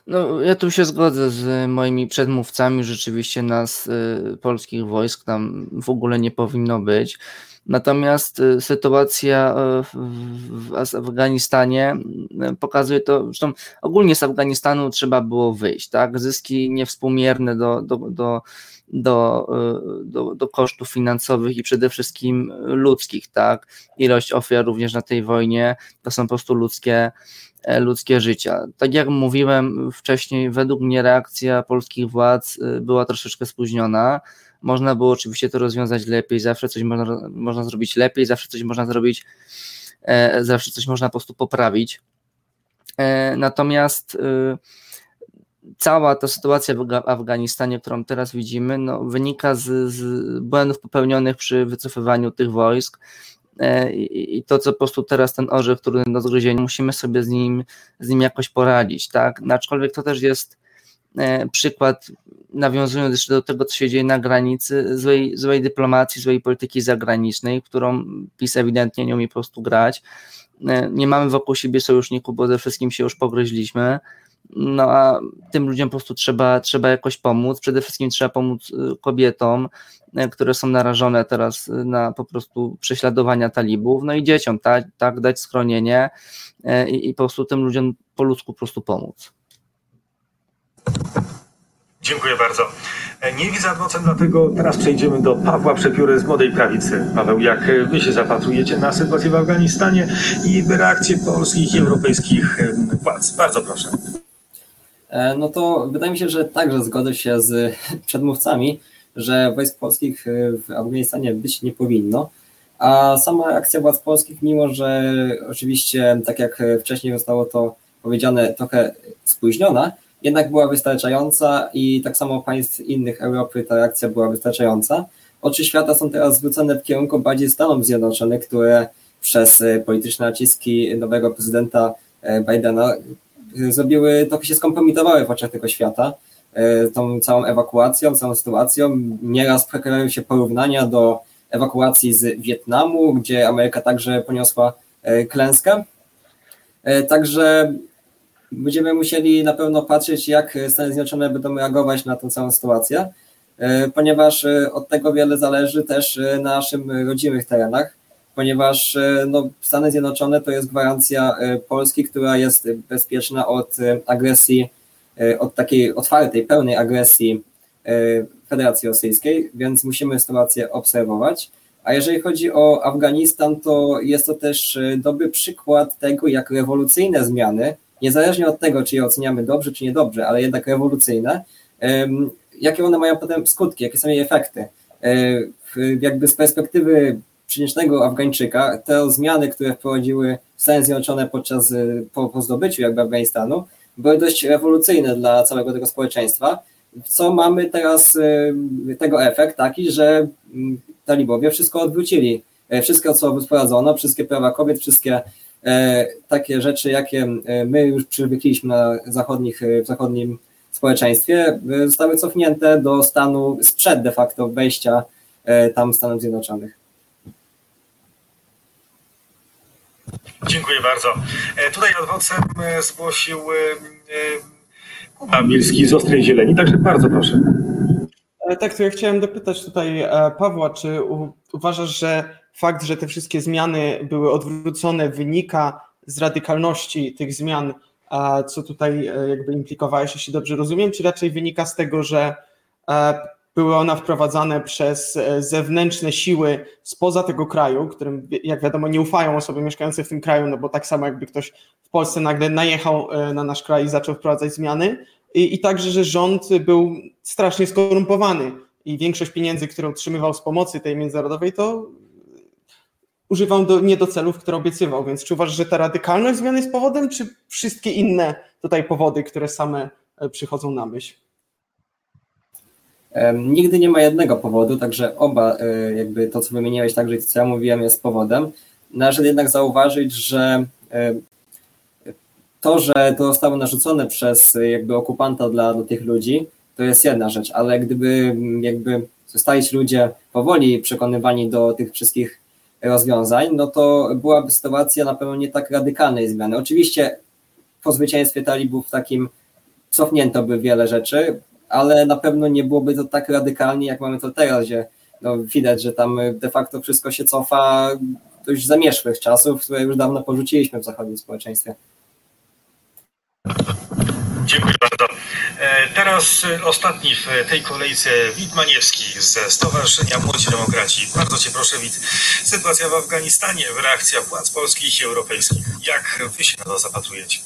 No, ja tu się zgodzę z moimi przedmówcami. Rzeczywiście nas, y, polskich wojsk, tam w ogóle nie powinno być. Natomiast y, sytuacja y, w, Afganistanie y, pokazuje to, zresztą ogólnie z Afganistanu trzeba było wyjść, tak? Zyski niewspółmierne do, do, do, do, y, do, do kosztów finansowych i przede wszystkim ludzkich, tak? Ilość ofiar również na tej wojnie to są po prostu ludzkie ludzkie życia. Tak jak mówiłem wcześniej, według mnie reakcja polskich władz była troszeczkę spóźniona. Można było oczywiście to rozwiązać lepiej, zawsze coś można, można zrobić lepiej, zawsze coś można zrobić, zawsze coś można po prostu poprawić. Natomiast cała ta sytuacja w Afganistanie, którą teraz widzimy, no, wynika z, z błędów popełnionych przy wycofywaniu tych wojsk. E, I to, co po prostu teraz ten orzech, który do zgryzienia, musimy sobie z nim, z nim jakoś poradzić, tak? Aczkolwiek to też jest e, przykład, nawiązując jeszcze do tego, co się dzieje na granicy, złej, złej dyplomacji, złej polityki zagranicznej, którą PiS ewidentnie nie umie po prostu grać. E, nie mamy wokół siebie sojuszników, bo ze wszystkim się już pogryźliśmy. No a tym ludziom po prostu trzeba, trzeba jakoś pomóc. Przede wszystkim trzeba pomóc y, kobietom, y, które są narażone teraz y, na po prostu prześladowania talibów, no i dzieciom, tak, tak dać schronienie i, i po prostu tym ludziom po ludzku po prostu pomóc. Dziękuję bardzo. E, nie widzę adwocem, dlatego teraz przejdziemy do Pawła Przepióry z Młodej Prawicy. Paweł, jak wy się zapatrujecie na sytuację w Afganistanie i reakcje polskich i europejskich władz? Bardzo proszę. E, no to wydaje mi się, że także zgodzę się z przedmówcami, że wojsk polskich e, w Afganistanie być nie powinno. A sama akcja władz polskich, mimo że oczywiście, tak jak wcześniej zostało to powiedziane, trochę spóźniona, jednak była wystarczająca i tak samo państw innych Europy ta reakcja była wystarczająca. Oczy świata są teraz zwrócone w kierunku bardziej Stanów Zjednoczonych, które przez polityczne naciski nowego prezydenta e, Bidena zrobiły, trochę się skompromitowały w oczach tego świata, e, tą całą ewakuacją, całą sytuacją. Nieraz pojawiają się porównania do ewakuacji z Wietnamu, gdzie Ameryka także poniosła e, klęskę. E, także będziemy musieli na pewno patrzeć, jak Stany Zjednoczone będą reagować na tę całą sytuację, ponieważ od tego wiele zależy też na naszym rodzimych terenach ponieważ e, no, Stany Zjednoczone to jest gwarancja e, Polski, która jest bezpieczna od e, agresji, od takiej otwartej, pełnej agresji Federacji Rosyjskiej, więc musimy sytuację obserwować. A jeżeli chodzi o Afganistan, to jest to też dobry przykład tego, jak rewolucyjne zmiany, niezależnie od tego, czy je oceniamy dobrze, czy niedobrze, ale jednak rewolucyjne, jakie one mają potem skutki, jakie są jej efekty. Jakby z perspektywy przeciętnego Afgańczyka, te zmiany, które wprowadziły Stany Zjednoczone podczas y, po, po zdobyciu jakby Afganistanu, były dość rewolucyjne dla całego tego społeczeństwa. Co mamy teraz y, tego efekt taki, że mm, talibowie wszystko odwrócili. E, wszystko, co wprowadzono, wszystkie prawa kobiet, wszystkie e, takie rzeczy, jakie e, my już przywykliśmy na zachodnich, w zachodnim społeczeństwie, zostały cofnięte do stanu sprzed de facto wejścia tam Stanów Zjednoczonych. Dziękuję bardzo. E, tutaj adwocem e, zgłosił e, Kuba Milski z Ostrej Zieleni, także bardzo proszę. Tak, to ja chciałem dopytać tutaj Pawła, czy uważasz, że fakt, że te wszystkie zmiany były odwrócone, wynika z radykalności tych zmian, co tutaj jakby implikowałeś, jeśli dobrze rozumiem, czy raczej wynika z tego, że były one wprowadzane przez e, zewnętrzne siły spoza tego kraju, którym, jak wiadomo, nie ufają osoby mieszkające w tym kraju, no bo tak samo jakby ktoś w Polsce nagle najechał e, na nasz kraj i zaczął wprowadzać zmiany. I, i także, że rząd był strasznie skorumpowany i większość pieniędzy, które otrzymywał z pomocy tej międzynarodowej, to używał do, nie do celów, które obiecywał. Więc czy uważasz, że ta radykalność zmiany jest powodem, czy wszystkie inne tutaj powody, które same e, przychodzą na myśl? Nigdy nie ma jednego powodu, także oba, e, jakby to, co wymieniłeś, także co ja mówiłem, jest powodem. Należy jednak zauważyć, że e, to, że to zostało narzucone przez jakby okupanta dla, dla tych ludzi, to jest jedna rzecz, ale gdyby jakby zostali ludzie powoli przekonywani do tych wszystkich rozwiązań, no to byłaby sytuacja na pewno nie tak radykalnej zmiany. Oczywiście po zwycięstwie talibów takim cofnięto by wiele rzeczy, ale na pewno nie byłoby to tak radykalnie, jak mamy to teraz, gdzie no, widać, że tam de facto wszystko się cofa dość zamieszłych czasów, które już dawno porzuciliśmy w zachodnim społeczeństwie. Dziękuję bardzo. E, Teraz e, ostatni w tej kolejce Wit Maniewski ze Stowarzyszenia Młodzi Demokraci. Bardzo Cię proszę, Wit. Sytuacja w Afganistanie, reakcja władz polskich i europejskich. Jak Wy się na to zapatrujecie?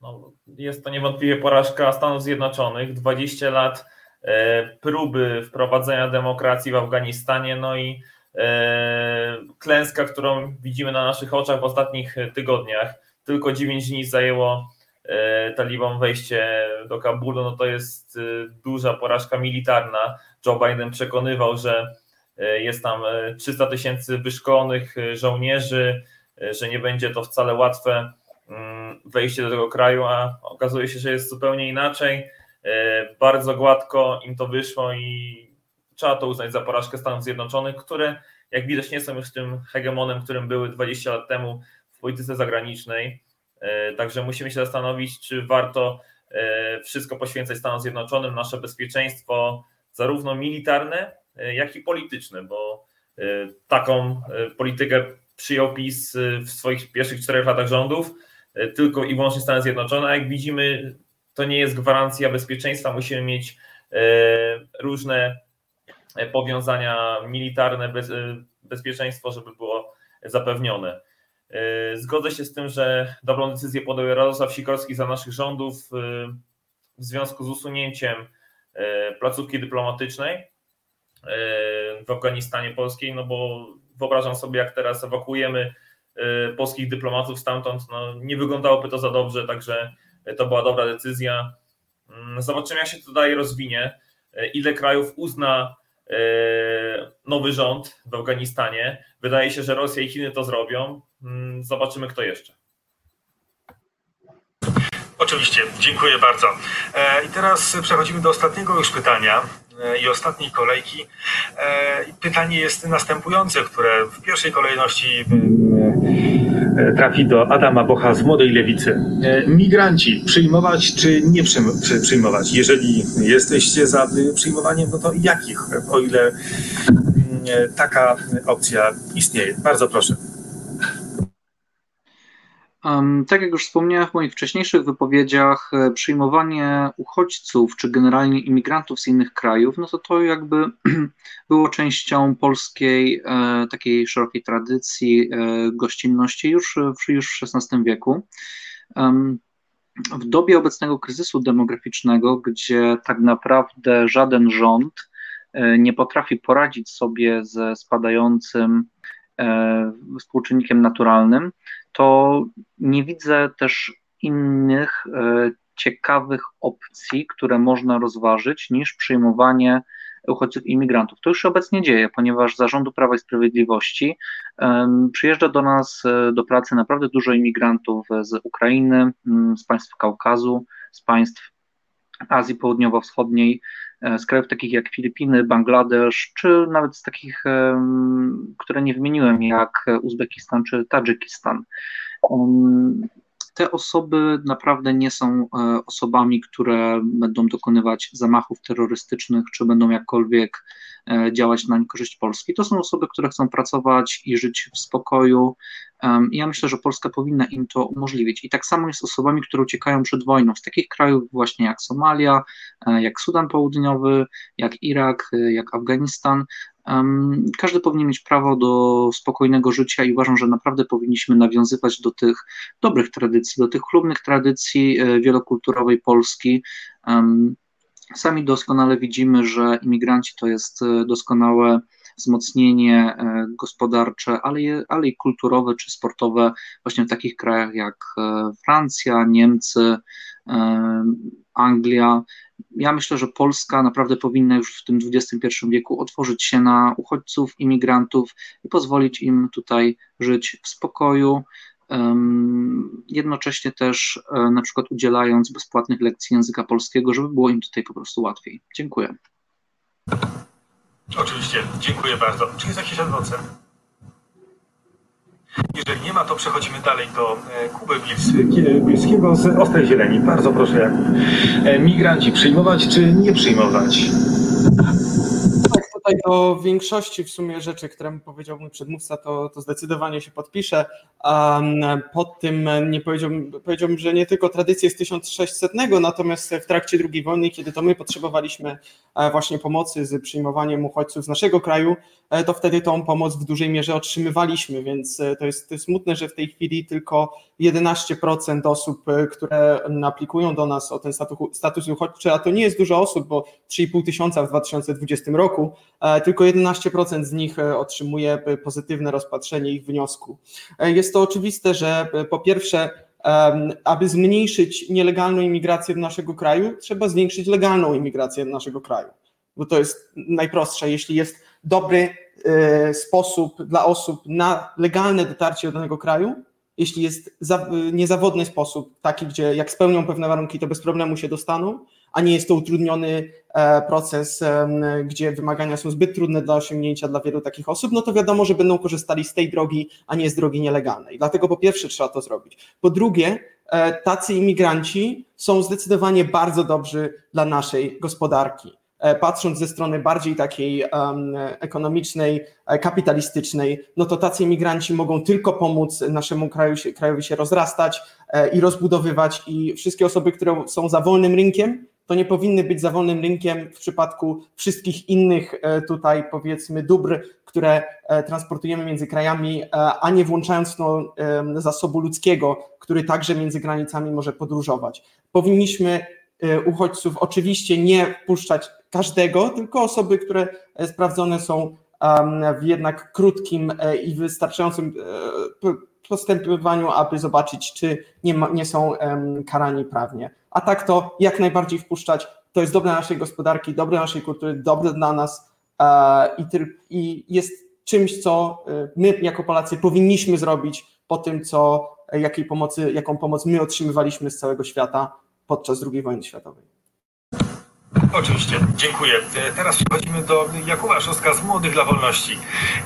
No, jest to niewątpliwie porażka Stanów Zjednoczonych. 20 lat e, próby wprowadzenia demokracji w Afganistanie, no i klęska, którą widzimy na naszych oczach w ostatnich tygodniach. Tylko 9 dni zajęło talibom wejście do Kabulu, no to jest e, duża porażka militarna. Joe Biden przekonywał, że e, jest tam e, 300 tysięcy wyszkolonych e, żołnierzy, e, że nie będzie to wcale łatwe mm, wejście do tego kraju, a okazuje się, że jest zupełnie inaczej. E, Bardzo gładko im to wyszło i trzeba to uznać za porażkę Stanów Zjednoczonych, które jak widać nie są już tym hegemonem, którym były 20 lat temu w polityce zagranicznej. E, Także musimy się zastanowić, czy warto e, wszystko poświęcać Stanom Zjednoczonym, nasze bezpieczeństwo, zarówno militarne, e, jak i polityczne, bo taką politykę przyjął PiS w swoich pierwszych czterech latach rządów, tylko i wyłącznie Stany Zjednoczone. A jak widzimy, to nie jest gwarancja bezpieczeństwa. Musimy mieć różne powiązania militarne, bez, bezpieczeństwo, żeby było zapewnione. E, Zgodzę się z tym, że dobrą decyzję podjął Radosław Sikorski za naszych rządów e, w związku z usunięciem e, placówki dyplomatycznej w Afganistanie polskiej, no bo wyobrażam sobie, jak teraz ewakuujemy polskich dyplomatów stamtąd, no nie wyglądałoby to za dobrze, także to była dobra decyzja. Mm, Zobaczymy, jak się to dalej rozwinie, ile krajów uzna nowy rząd w Afganistanie. Wydaje się, że Rosja i Chiny to zrobią. Mm, Zobaczymy, kto jeszcze. Oczywiście, dziękuję bardzo. E, I teraz przechodzimy do ostatniego już pytania e, i ostatniej kolejki. E, Pytanie jest następujące, które w pierwszej kolejności e, trafi do Adama Bocha z Młodej Lewicy. E, Migranci przyjmować czy nie przyjm- przy- przyjmować? Jeżeli jesteście za przyjmowaniem, no to jakich, o ile mm, e, taka opcja istnieje? Bardzo proszę. Tak jak już wspomniałem w moich wcześniejszych wypowiedziach, e, przyjmowanie uchodźców czy generalnie imigrantów z innych krajów, no to to jakby było częścią polskiej e, takiej szerokiej tradycji e, gościnności już, już w XVI wieku. W dobie obecnego kryzysu demograficznego, gdzie tak naprawdę żaden rząd nie potrafi poradzić sobie ze spadającym współczynnikiem naturalnym, to nie widzę też innych e, ciekawych opcji, które można rozważyć, niż przyjmowanie uchodźców i imigrantów. To już się obecnie dzieje, ponieważ zarządu Prawa i Sprawiedliwości przyjeżdża do nas e, do pracy naprawdę dużo imigrantów z Ukrainy, m, z państw Kaukazu, z państw Azji Południowo-Wschodniej, z krajów takich jak Filipiny, Bangladesz, czy nawet z takich, które nie wymieniłem, jak Uzbekistan czy Tadżykistan. Te osoby naprawdę nie są e, osobami, które będą dokonywać zamachów terrorystycznych, czy będą jakkolwiek e, działać na niekorzyść Polski. To są osoby, które chcą pracować i żyć w spokoju. Ja myślę, że Polska powinna im to umożliwić. I tak samo jest z osobami, które uciekają przed wojną z takich krajów właśnie jak Somalia, e, jak Sudan Południowy, jak Irak, jak Afganistan. Każdy powinien mieć prawo do spokojnego życia i uważam, że naprawdę powinniśmy nawiązywać do tych dobrych tradycji, do tych chlubnych tradycji e, wielokulturowej Polski. Sami doskonale widzimy, że imigranci to jest e, doskonałe wzmocnienie e, gospodarcze, ale, je, ale i kulturowe czy sportowe właśnie w takich krajach jak e, Francja, Niemcy, Anglia. Ja myślę, że Polska naprawdę powinna już w tym XXI wieku otworzyć się na uchodźców, imigrantów i pozwolić im tutaj żyć w spokoju, jednocześnie też e, na przykład udzielając bezpłatnych lekcji języka polskiego, żeby było im tutaj po prostu łatwiej. Dziękuję. Oczywiście, dziękuję bardzo. Czy jest jakiś adwocem? Jeżeli nie ma, to przechodzimy dalej do e, Kuby Bilski- Bilskiego z Ostrej Zieleni. Bardzo proszę, Jakub. E, Migranci przyjmować czy nie przyjmować? Tutaj do większości w sumie rzeczy, które powiedział mój przedmówca, to, to zdecydowanie się podpiszę. Pod tym nie powiedziałbym, powiedziałbym, że nie tylko tradycje z 1600, natomiast w trakcie II wojny, kiedy to my potrzebowaliśmy e, właśnie pomocy z przyjmowaniem uchodźców z naszego kraju, to wtedy tą pomoc w dużej mierze otrzymywaliśmy, więc e, to jest, to jest smutne, że w tej chwili tylko 11% osób, które aplikują do nas o ten status, status uchodźczy, a to nie jest dużo osób, bo 3,5 tysiąca w 2020 roku, tylko 11% z nich otrzymuje pozytywne rozpatrzenie ich wniosku. Jest to oczywiste, że po pierwsze, aby zmniejszyć nielegalną imigrację do naszego kraju, trzeba zwiększyć legalną imigrację do naszego kraju, bo to jest najprostsze. Jeśli jest dobry sposób dla osób na legalne dotarcie do danego kraju, jeśli jest niezawodny sposób, taki, gdzie jak spełnią pewne warunki, to bez problemu się dostaną, a nie jest to utrudniony e, proces, gdzie wymagania są zbyt trudne dla osiągnięcia dla wielu takich osób, no to wiadomo, że będą korzystali z tej drogi, a nie z drogi nielegalnej. Dlatego po pierwsze trzeba to zrobić. Po drugie, e, tacy imigranci są zdecydowanie bardzo dobrzy dla naszej gospodarki. E, patrząc ze strony bardziej takiej ekonomicznej, kapitalistycznej, no to tacy imigranci mogą tylko pomóc naszemu kraju się, krajowi się rozrastać e, i rozbudowywać i wszystkie osoby, które są za wolnym rynkiem, to nie powinny być za wolnym rynkiem w przypadku wszystkich innych e, tutaj powiedzmy dóbr, które transportujemy między krajami, a nie włączając no, zasobu ludzkiego, który także między granicami może podróżować. Powinniśmy uchodźców oczywiście nie wpuszczać każdego, tylko osoby, które e, sprawdzone są w jednak krótkim e, i wystarczającym e, postępowaniu, aby zobaczyć, czy nie, ma, nie są karani prawnie. A tak to jak najbardziej wpuszczać. To jest dobre naszej gospodarki, dobre naszej kultury, dobre dla nas i jest czymś, co my jako Polacy powinniśmy zrobić po tym, co, jakiej pomocy, jaką pomoc my otrzymywaliśmy z całego świata podczas II wojny światowej. Oczywiście, dziękuję. E, teraz przechodzimy do Jakuba Szostka z Młodych dla Wolności.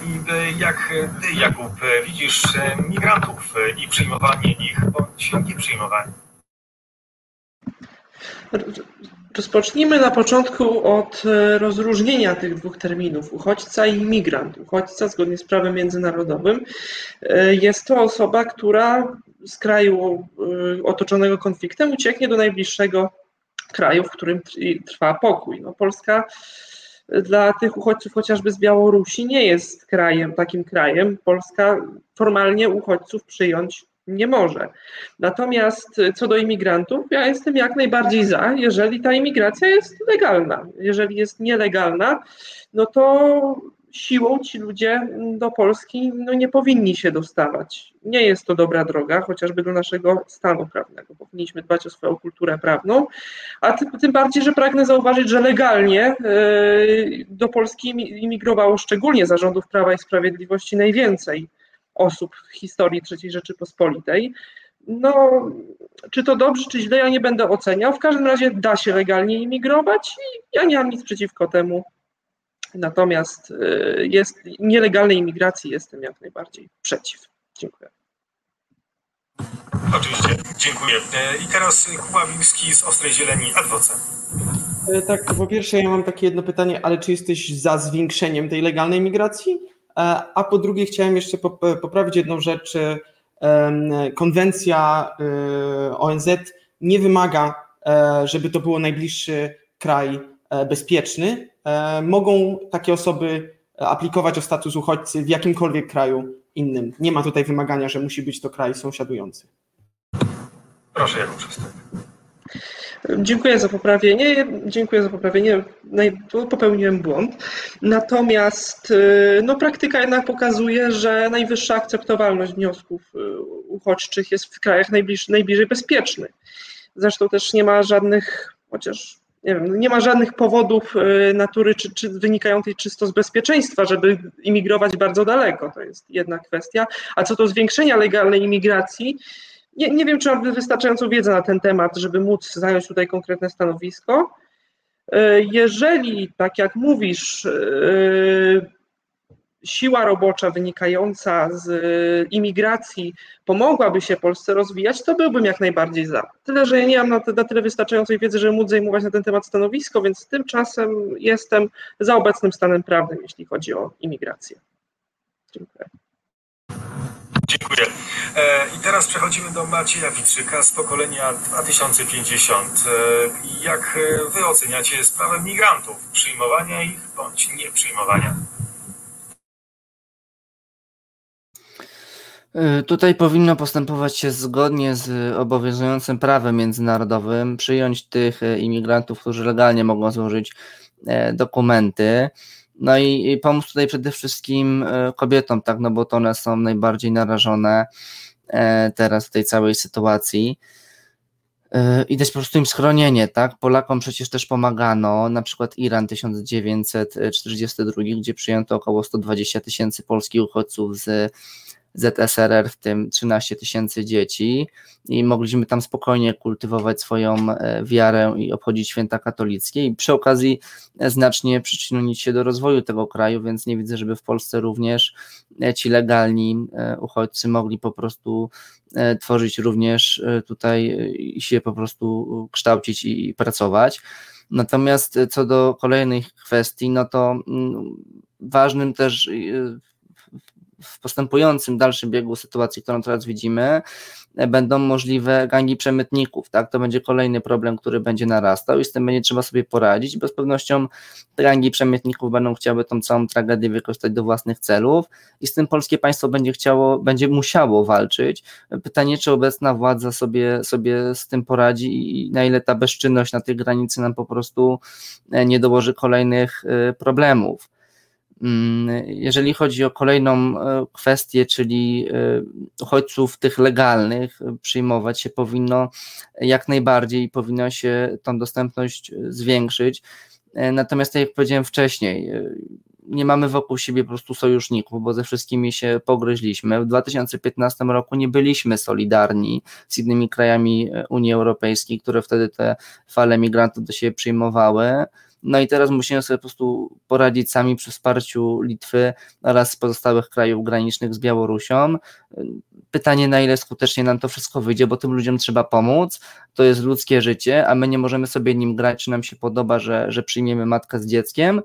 I e, jak ty, Jakub, e, widzisz migrantów i przyjmowanie ich, bądź nie przyjmowanie? Rozpocznijmy na początku od rozróżnienia tych dwóch terminów, uchodźca i imigrant. Uchodźca, zgodnie z prawem międzynarodowym, jest to osoba, która z kraju otoczonego konfliktem ucieknie do najbliższego kraju, w którym trwa pokój. No, Polska dla tych uchodźców chociażby z Białorusi nie jest krajem, takim krajem. Polska formalnie uchodźców przyjąć nie może. Natomiast co do imigrantów, ja jestem jak najbardziej za, jeżeli ta imigracja jest legalna. Jeżeli jest nielegalna, no to siłą ci ludzie do Polski no, nie powinni się dostawać. Nie jest to dobra droga, chociażby do naszego stanu prawnego. Powinniśmy dbać o swoją kulturę prawną, a tym, tym bardziej, że pragnę zauważyć, że legalnie e, do Polski imigrowało szczególnie zarządów Prawa i Sprawiedliwości najwięcej osób w historii III Rzeczypospolitej. No, czy to dobrze, czy źle, ja nie będę oceniał. W każdym razie da się legalnie imigrować i ja nie mam nic przeciwko temu. Natomiast y, jest nielegalnej imigracji jestem jak najbardziej przeciw. Dziękuję. Oczywiście, dziękuję. E, I teraz Kuba Wilski z Ostrej Zieleni, Adwoce. E, tak, po pierwsze ja mam takie jedno pytanie, ale czy jesteś za zwiększeniem tej legalnej migracji? E, a po drugie chciałem jeszcze poprawić jedną rzecz. Konwencja ONZ nie wymaga, żeby to było najbliższy kraj bezpieczny, mogą takie osoby aplikować o status uchodźcy w jakimkolwiek kraju innym. Nie ma tutaj wymagania, że musi być to kraj sąsiadujący. Proszę, Jakub. Dziękuję za poprawienie. Dziękuję za poprawienie. Popełniłem błąd. Natomiast e, no, praktyka jednak pokazuje, że najwyższa akceptowalność wniosków e, uchodźczych jest w krajach najbliż, najbliżej bezpiecznych. Zresztą też nie ma żadnych, chociaż nie, wiem, nie ma żadnych powodów y, natury czy, czy wynikającej czysto z bezpieczeństwa, żeby imigrować bardzo daleko. To jest jedna kwestia. A co do zwiększenia legalnej imigracji, nie, nie wiem, czy mam wystarczającą wiedzę na ten temat, żeby móc zająć tutaj konkretne stanowisko. Y, jeżeli, tak jak mówisz, y, siła robocza wynikająca z imigracji pomogłaby się Polsce rozwijać, to byłbym jak najbardziej za. Tyle, że ja nie mam na, na tyle wystarczającej wiedzy, żeby móc zajmować na ten temat stanowisko, więc tymczasem jestem za obecnym stanem prawnym, jeśli chodzi o imigrację. Dziękuję. Dziękuję. I teraz przechodzimy do Macieja Witrzyka z pokolenia 2050. Jak wy oceniacie sprawę migrantów? Przyjmowania ich bądź nie Tutaj powinno postępować się zgodnie z obowiązującym prawem międzynarodowym, przyjąć tych imigrantów, którzy legalnie mogą złożyć dokumenty. No i, pomóc tutaj przede wszystkim kobietom, tak, no bo to one są najbardziej narażone teraz w tej całej sytuacji. I dać po prostu im schronienie, tak? Polakom przecież też pomagano, na przykład Iran 1942, gdzie przyjęto około 120 tysięcy polskich uchodźców z ZSRR, w tym 13 tysięcy dzieci, i mogliśmy tam spokojnie kultywować swoją wiarę i obchodzić święta katolickie, i przy okazji znacznie przyczynić się do rozwoju tego kraju, więc nie widzę, żeby w Polsce również ci legalni uchodźcy mogli po prostu tworzyć również tutaj i się po prostu kształcić i pracować. Natomiast co do kolejnych kwestii, no to ważnym też w postępującym dalszym biegu sytuacji, którą teraz widzimy, będą możliwe gangi przemytników, tak? To będzie kolejny problem, który będzie narastał i z tym będzie trzeba sobie poradzić, bo z pewnością gangi przemytników będą chciały tą całą tragedię wykorzystać do własnych celów i z tym polskie państwo będzie chciało, będzie musiało walczyć. Pytanie, czy obecna władza sobie, sobie z tym poradzi i na ile ta bezczynność na tej granicy nam po prostu nie dołoży kolejnych problemów. Jeżeli chodzi o kolejną kwestię, czyli uchodźców tych legalnych, przyjmować się powinno jak najbardziej i powinno się tą dostępność zwiększyć. Natomiast, tak jak powiedziałem wcześniej, nie mamy wokół siebie po prostu sojuszników, bo ze wszystkimi się pogryźliśmy. W 2015 roku nie byliśmy solidarni z innymi krajami Unii Europejskiej, które wtedy te fale migrantów do siebie przyjmowały. No i teraz musimy sobie po prostu poradzić sami przy wsparciu Litwy oraz pozostałych krajów granicznych z Białorusią. Pytanie, na ile skutecznie nam to wszystko wyjdzie, bo tym ludziom trzeba pomóc. To jest ludzkie życie, a my nie możemy sobie nim grać, czy nam się podoba, że, że przyjmiemy matkę z dzieckiem,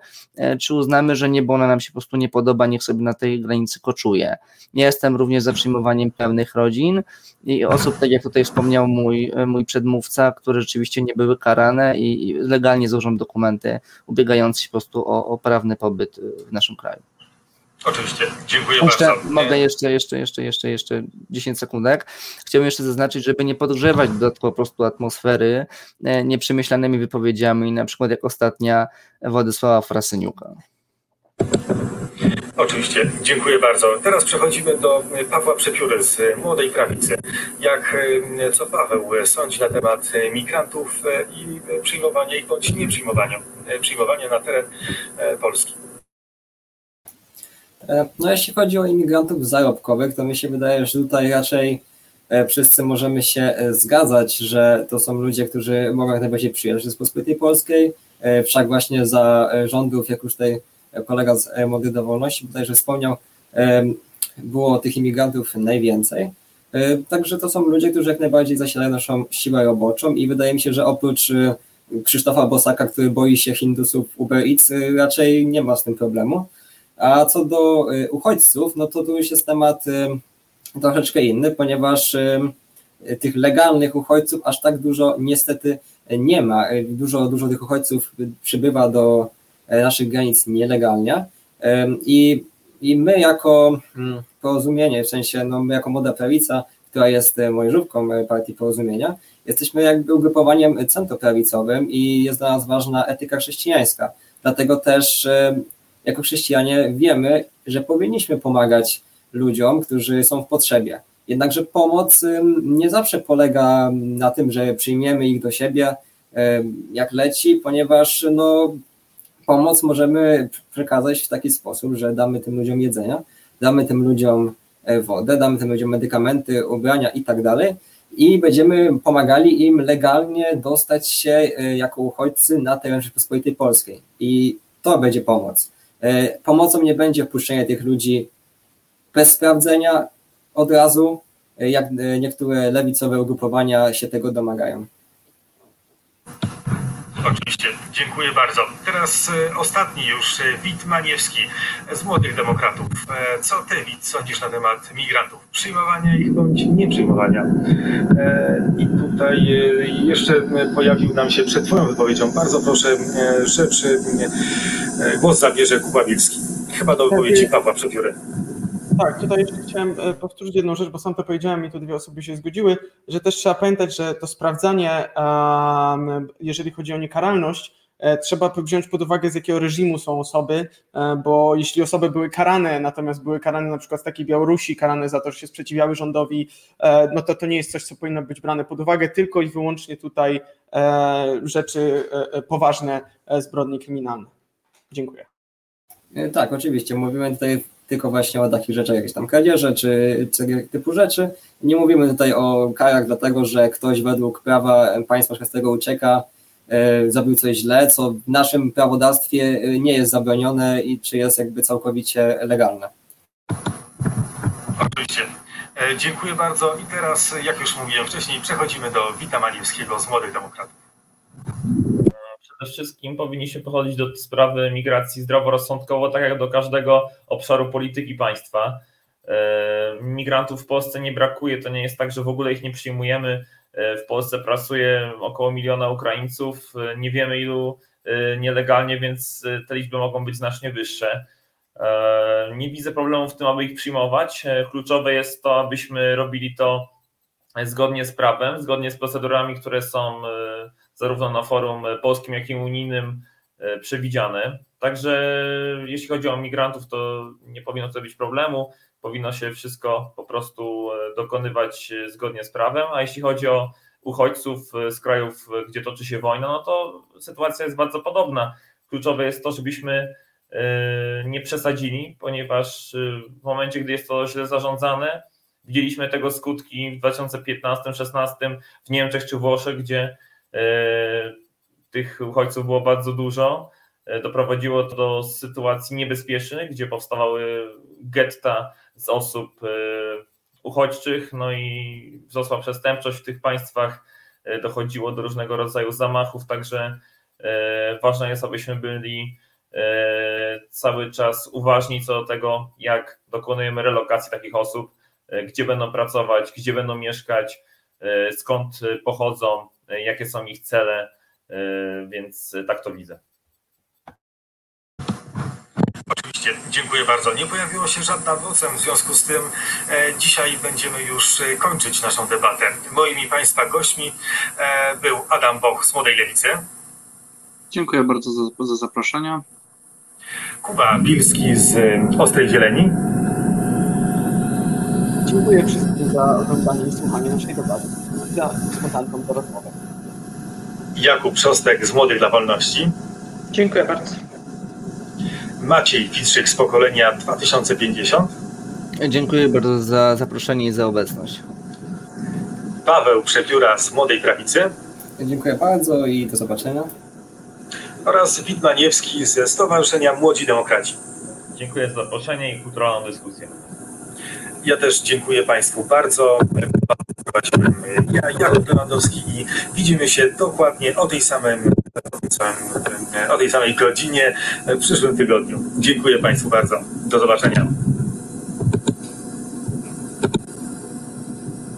czy uznamy, że nie, bo ona nam się po prostu nie podoba, niech sobie na tej granicy koczuje. Ja jestem również za przyjmowaniem pełnych rodzin i osób, tak jak tutaj wspomniał mój, mój przedmówca, które rzeczywiście nie były karane i, i legalnie złożą dokumenty ubiegające się po prostu o, o prawny pobyt w naszym kraju. Oczywiście, dziękuję jeszcze, bardzo. Mogę jeszcze, jeszcze, jeszcze, jeszcze, jeszcze 10 sekundek. Chciałbym jeszcze zaznaczyć, żeby nie podgrzewać dodatkowo po prostu atmosfery nieprzemyślanymi wypowiedziami, na przykład jak ostatnia Władysława Frasyniuka. Oczywiście, dziękuję bardzo. Teraz przechodzimy do Pawła Przepióry z Młodej Prawicy. Jak co Paweł sądzi na temat migrantów i przyjmowania ich bądź nie przyjmowania, przyjmowania na teren Polski? No jeśli chodzi o imigrantów zarobkowych, to mi się wydaje, że tutaj raczej wszyscy możemy się zgadzać, że to są ludzie, którzy mogą jak najbardziej przyjechać do Rzeczypospolitej Polskiej, wszak właśnie za rządów, jak już tutaj kolega z Młodych do Wolności bodajże wspomniał, było tych imigrantów najwięcej. Także to są ludzie, którzy jak najbardziej zasilają naszą siłę roboczą i wydaje mi się, że oprócz Krzysztofa Bosaka, który boi się Hindusów Uber Eats, raczej nie ma z tym problemu. A co do uchodźców, no to tu już jest temat troszeczkę inny, ponieważ tych legalnych uchodźców aż tak dużo niestety nie ma. Dużo, dużo tych uchodźców przybywa do naszych granic nielegalnie i, i my jako porozumienie, w sensie no my jako Młoda Prawica, która jest młodzieżówką partii Porozumienia, jesteśmy jakby ugrupowaniem centroprawicowym i jest dla nas ważna etyka chrześcijańska. Dlatego też jako chrześcijanie wiemy, że powinniśmy pomagać ludziom, którzy są w potrzebie. Jednakże pomoc nie zawsze polega na tym, że przyjmiemy ich do siebie jak leci, ponieważ no, pomoc możemy przekazać w taki sposób, że damy tym ludziom jedzenia, damy tym ludziom wodę, damy tym ludziom medykamenty, ubrania i tak dalej i będziemy pomagali im legalnie dostać się jako uchodźcy na teren Rzeczypospolitej Polskiej. I to będzie pomoc. E, Pomocą nie będzie wpuszczenie tych ludzi bez sprawdzenia od razu, e, jak e, niektóre lewicowe ugrupowania się tego domagają. Oczywiście, dziękuję bardzo. Teraz e, ostatni już, e, Wit Maniewski z Młodych Demokratów. E, Co ty, Wit, sądzisz na temat migrantów? Przyjmowania ich bądź nieprzyjmowania? I tutaj jeszcze pojawił nam się przed twoją wypowiedzią, bardzo proszę, rzecz, głos zabierze Kuba Wilski. Chyba do wypowiedzi Pawła Przepióry. Tak, tutaj jeszcze chciałem powtórzyć jedną rzecz, bo sam to powiedziałem i tu dwie osoby się zgodziły, że też trzeba pamiętać, że to sprawdzanie, jeżeli chodzi o niekaralność, trzeba wziąć pod uwagę, z jakiego reżimu są osoby, e, bo jeśli osoby były karane, natomiast były karane na przykład z takiej Białorusi, karane za to, że się sprzeciwiały rządowi, e, no to to nie jest coś, co powinno być brane pod uwagę, tylko i wyłącznie tutaj e, rzeczy e, e, poważne, e, zbrodnie kryminalne. Dziękuję. E, Tak, oczywiście. Mówimy tutaj tylko właśnie o takich rzeczach, jakieś tam kradzieże czy, tego typu rzeczy. Nie mówimy tutaj o karach, dlatego że ktoś według prawa państwa członkowskiego ucieka, e, zrobił coś źle, co w naszym prawodawstwie e, nie jest zabronione i czy jest jakby całkowicie legalne. Oczywiście. E, Dziękuję bardzo. I teraz, e, jak już mówiłem wcześniej, przechodzimy do Wita Maniewskiego z Młodych Demokratów. Przede wszystkim powinniśmy podchodzić do sprawy migracji zdroworozsądkowo, tak jak do każdego obszaru polityki państwa. E, Migrantów w Polsce nie brakuje, to nie jest tak, że w ogóle ich nie przyjmujemy. E, W Polsce pracuje około miliona Ukraińców, e, nie wiemy ilu e, nielegalnie, więc te liczby mogą być znacznie wyższe. Nie widzę problemu w tym, aby ich przyjmować. Kluczowe jest to, abyśmy robili to zgodnie z prawem, zgodnie z procedurami, które są zarówno na forum polskim, jak i unijnym przewidziane. Także jeśli chodzi o migrantów, to nie powinno to być problemu. Powinno się wszystko po prostu e, dokonywać e, zgodnie z prawem. A jeśli chodzi o uchodźców e, z krajów, gdzie toczy się wojna, no to sytuacja jest bardzo podobna. Kluczowe jest to, żebyśmy nie przesadzili, ponieważ w momencie, gdy jest to źle zarządzane, widzieliśmy tego skutki w 2015-16 w Niemczech czy Włoszech, gdzie tych uchodźców było bardzo dużo. Doprowadziło to do sytuacji niebezpiecznych, gdzie powstawały getta z osób e, uchodźczych, no i wzrosła przestępczość w tych państwach, e, dochodziło do różnego rodzaju zamachów, także e, ważne jest, abyśmy byli cały czas uważni co do tego, jak dokonujemy relokacji takich osób, gdzie będą pracować, gdzie będą mieszkać, skąd pochodzą, jakie są ich cele, więc tak to widzę. Oczywiście, dziękuję bardzo. Nie pojawiło się żadna vocem, w związku z tym e, dzisiaj będziemy już e, kończyć naszą debatę. Moimi Państwa gośćmi e, był Adam Boch z Młodej Lewicy, Dziękuję bardzo za, za zaproszenie. Kuba Bilski z e, Ostrej Zieleni Dziękuję wszystkim za oglądanie i słuchanie naszej debaty, za rozmowy. i Jakub Szostek z Młodych dla Wolności, Dziękuję bardzo. Maciej Fitrzyk z pokolenia 2050, Dziękuję bardzo za zaproszenie i za obecność. Paweł Przepióra z Młodej Prawicy Dziękuję bardzo i do zobaczenia. oraz Wit Maniewski ze Stowarzyszenia Młodzi Demokraci. Dziękuję za zaproszenie i kulturalną dyskusję. Ja też dziękuję Państwu bardzo. Prowadziłem ja, Jakub Lewandowski i widzimy się dokładnie o tej samym, o tej samej godzinie w przyszłym tygodniu. Dziękuję Państwu bardzo. Do zobaczenia.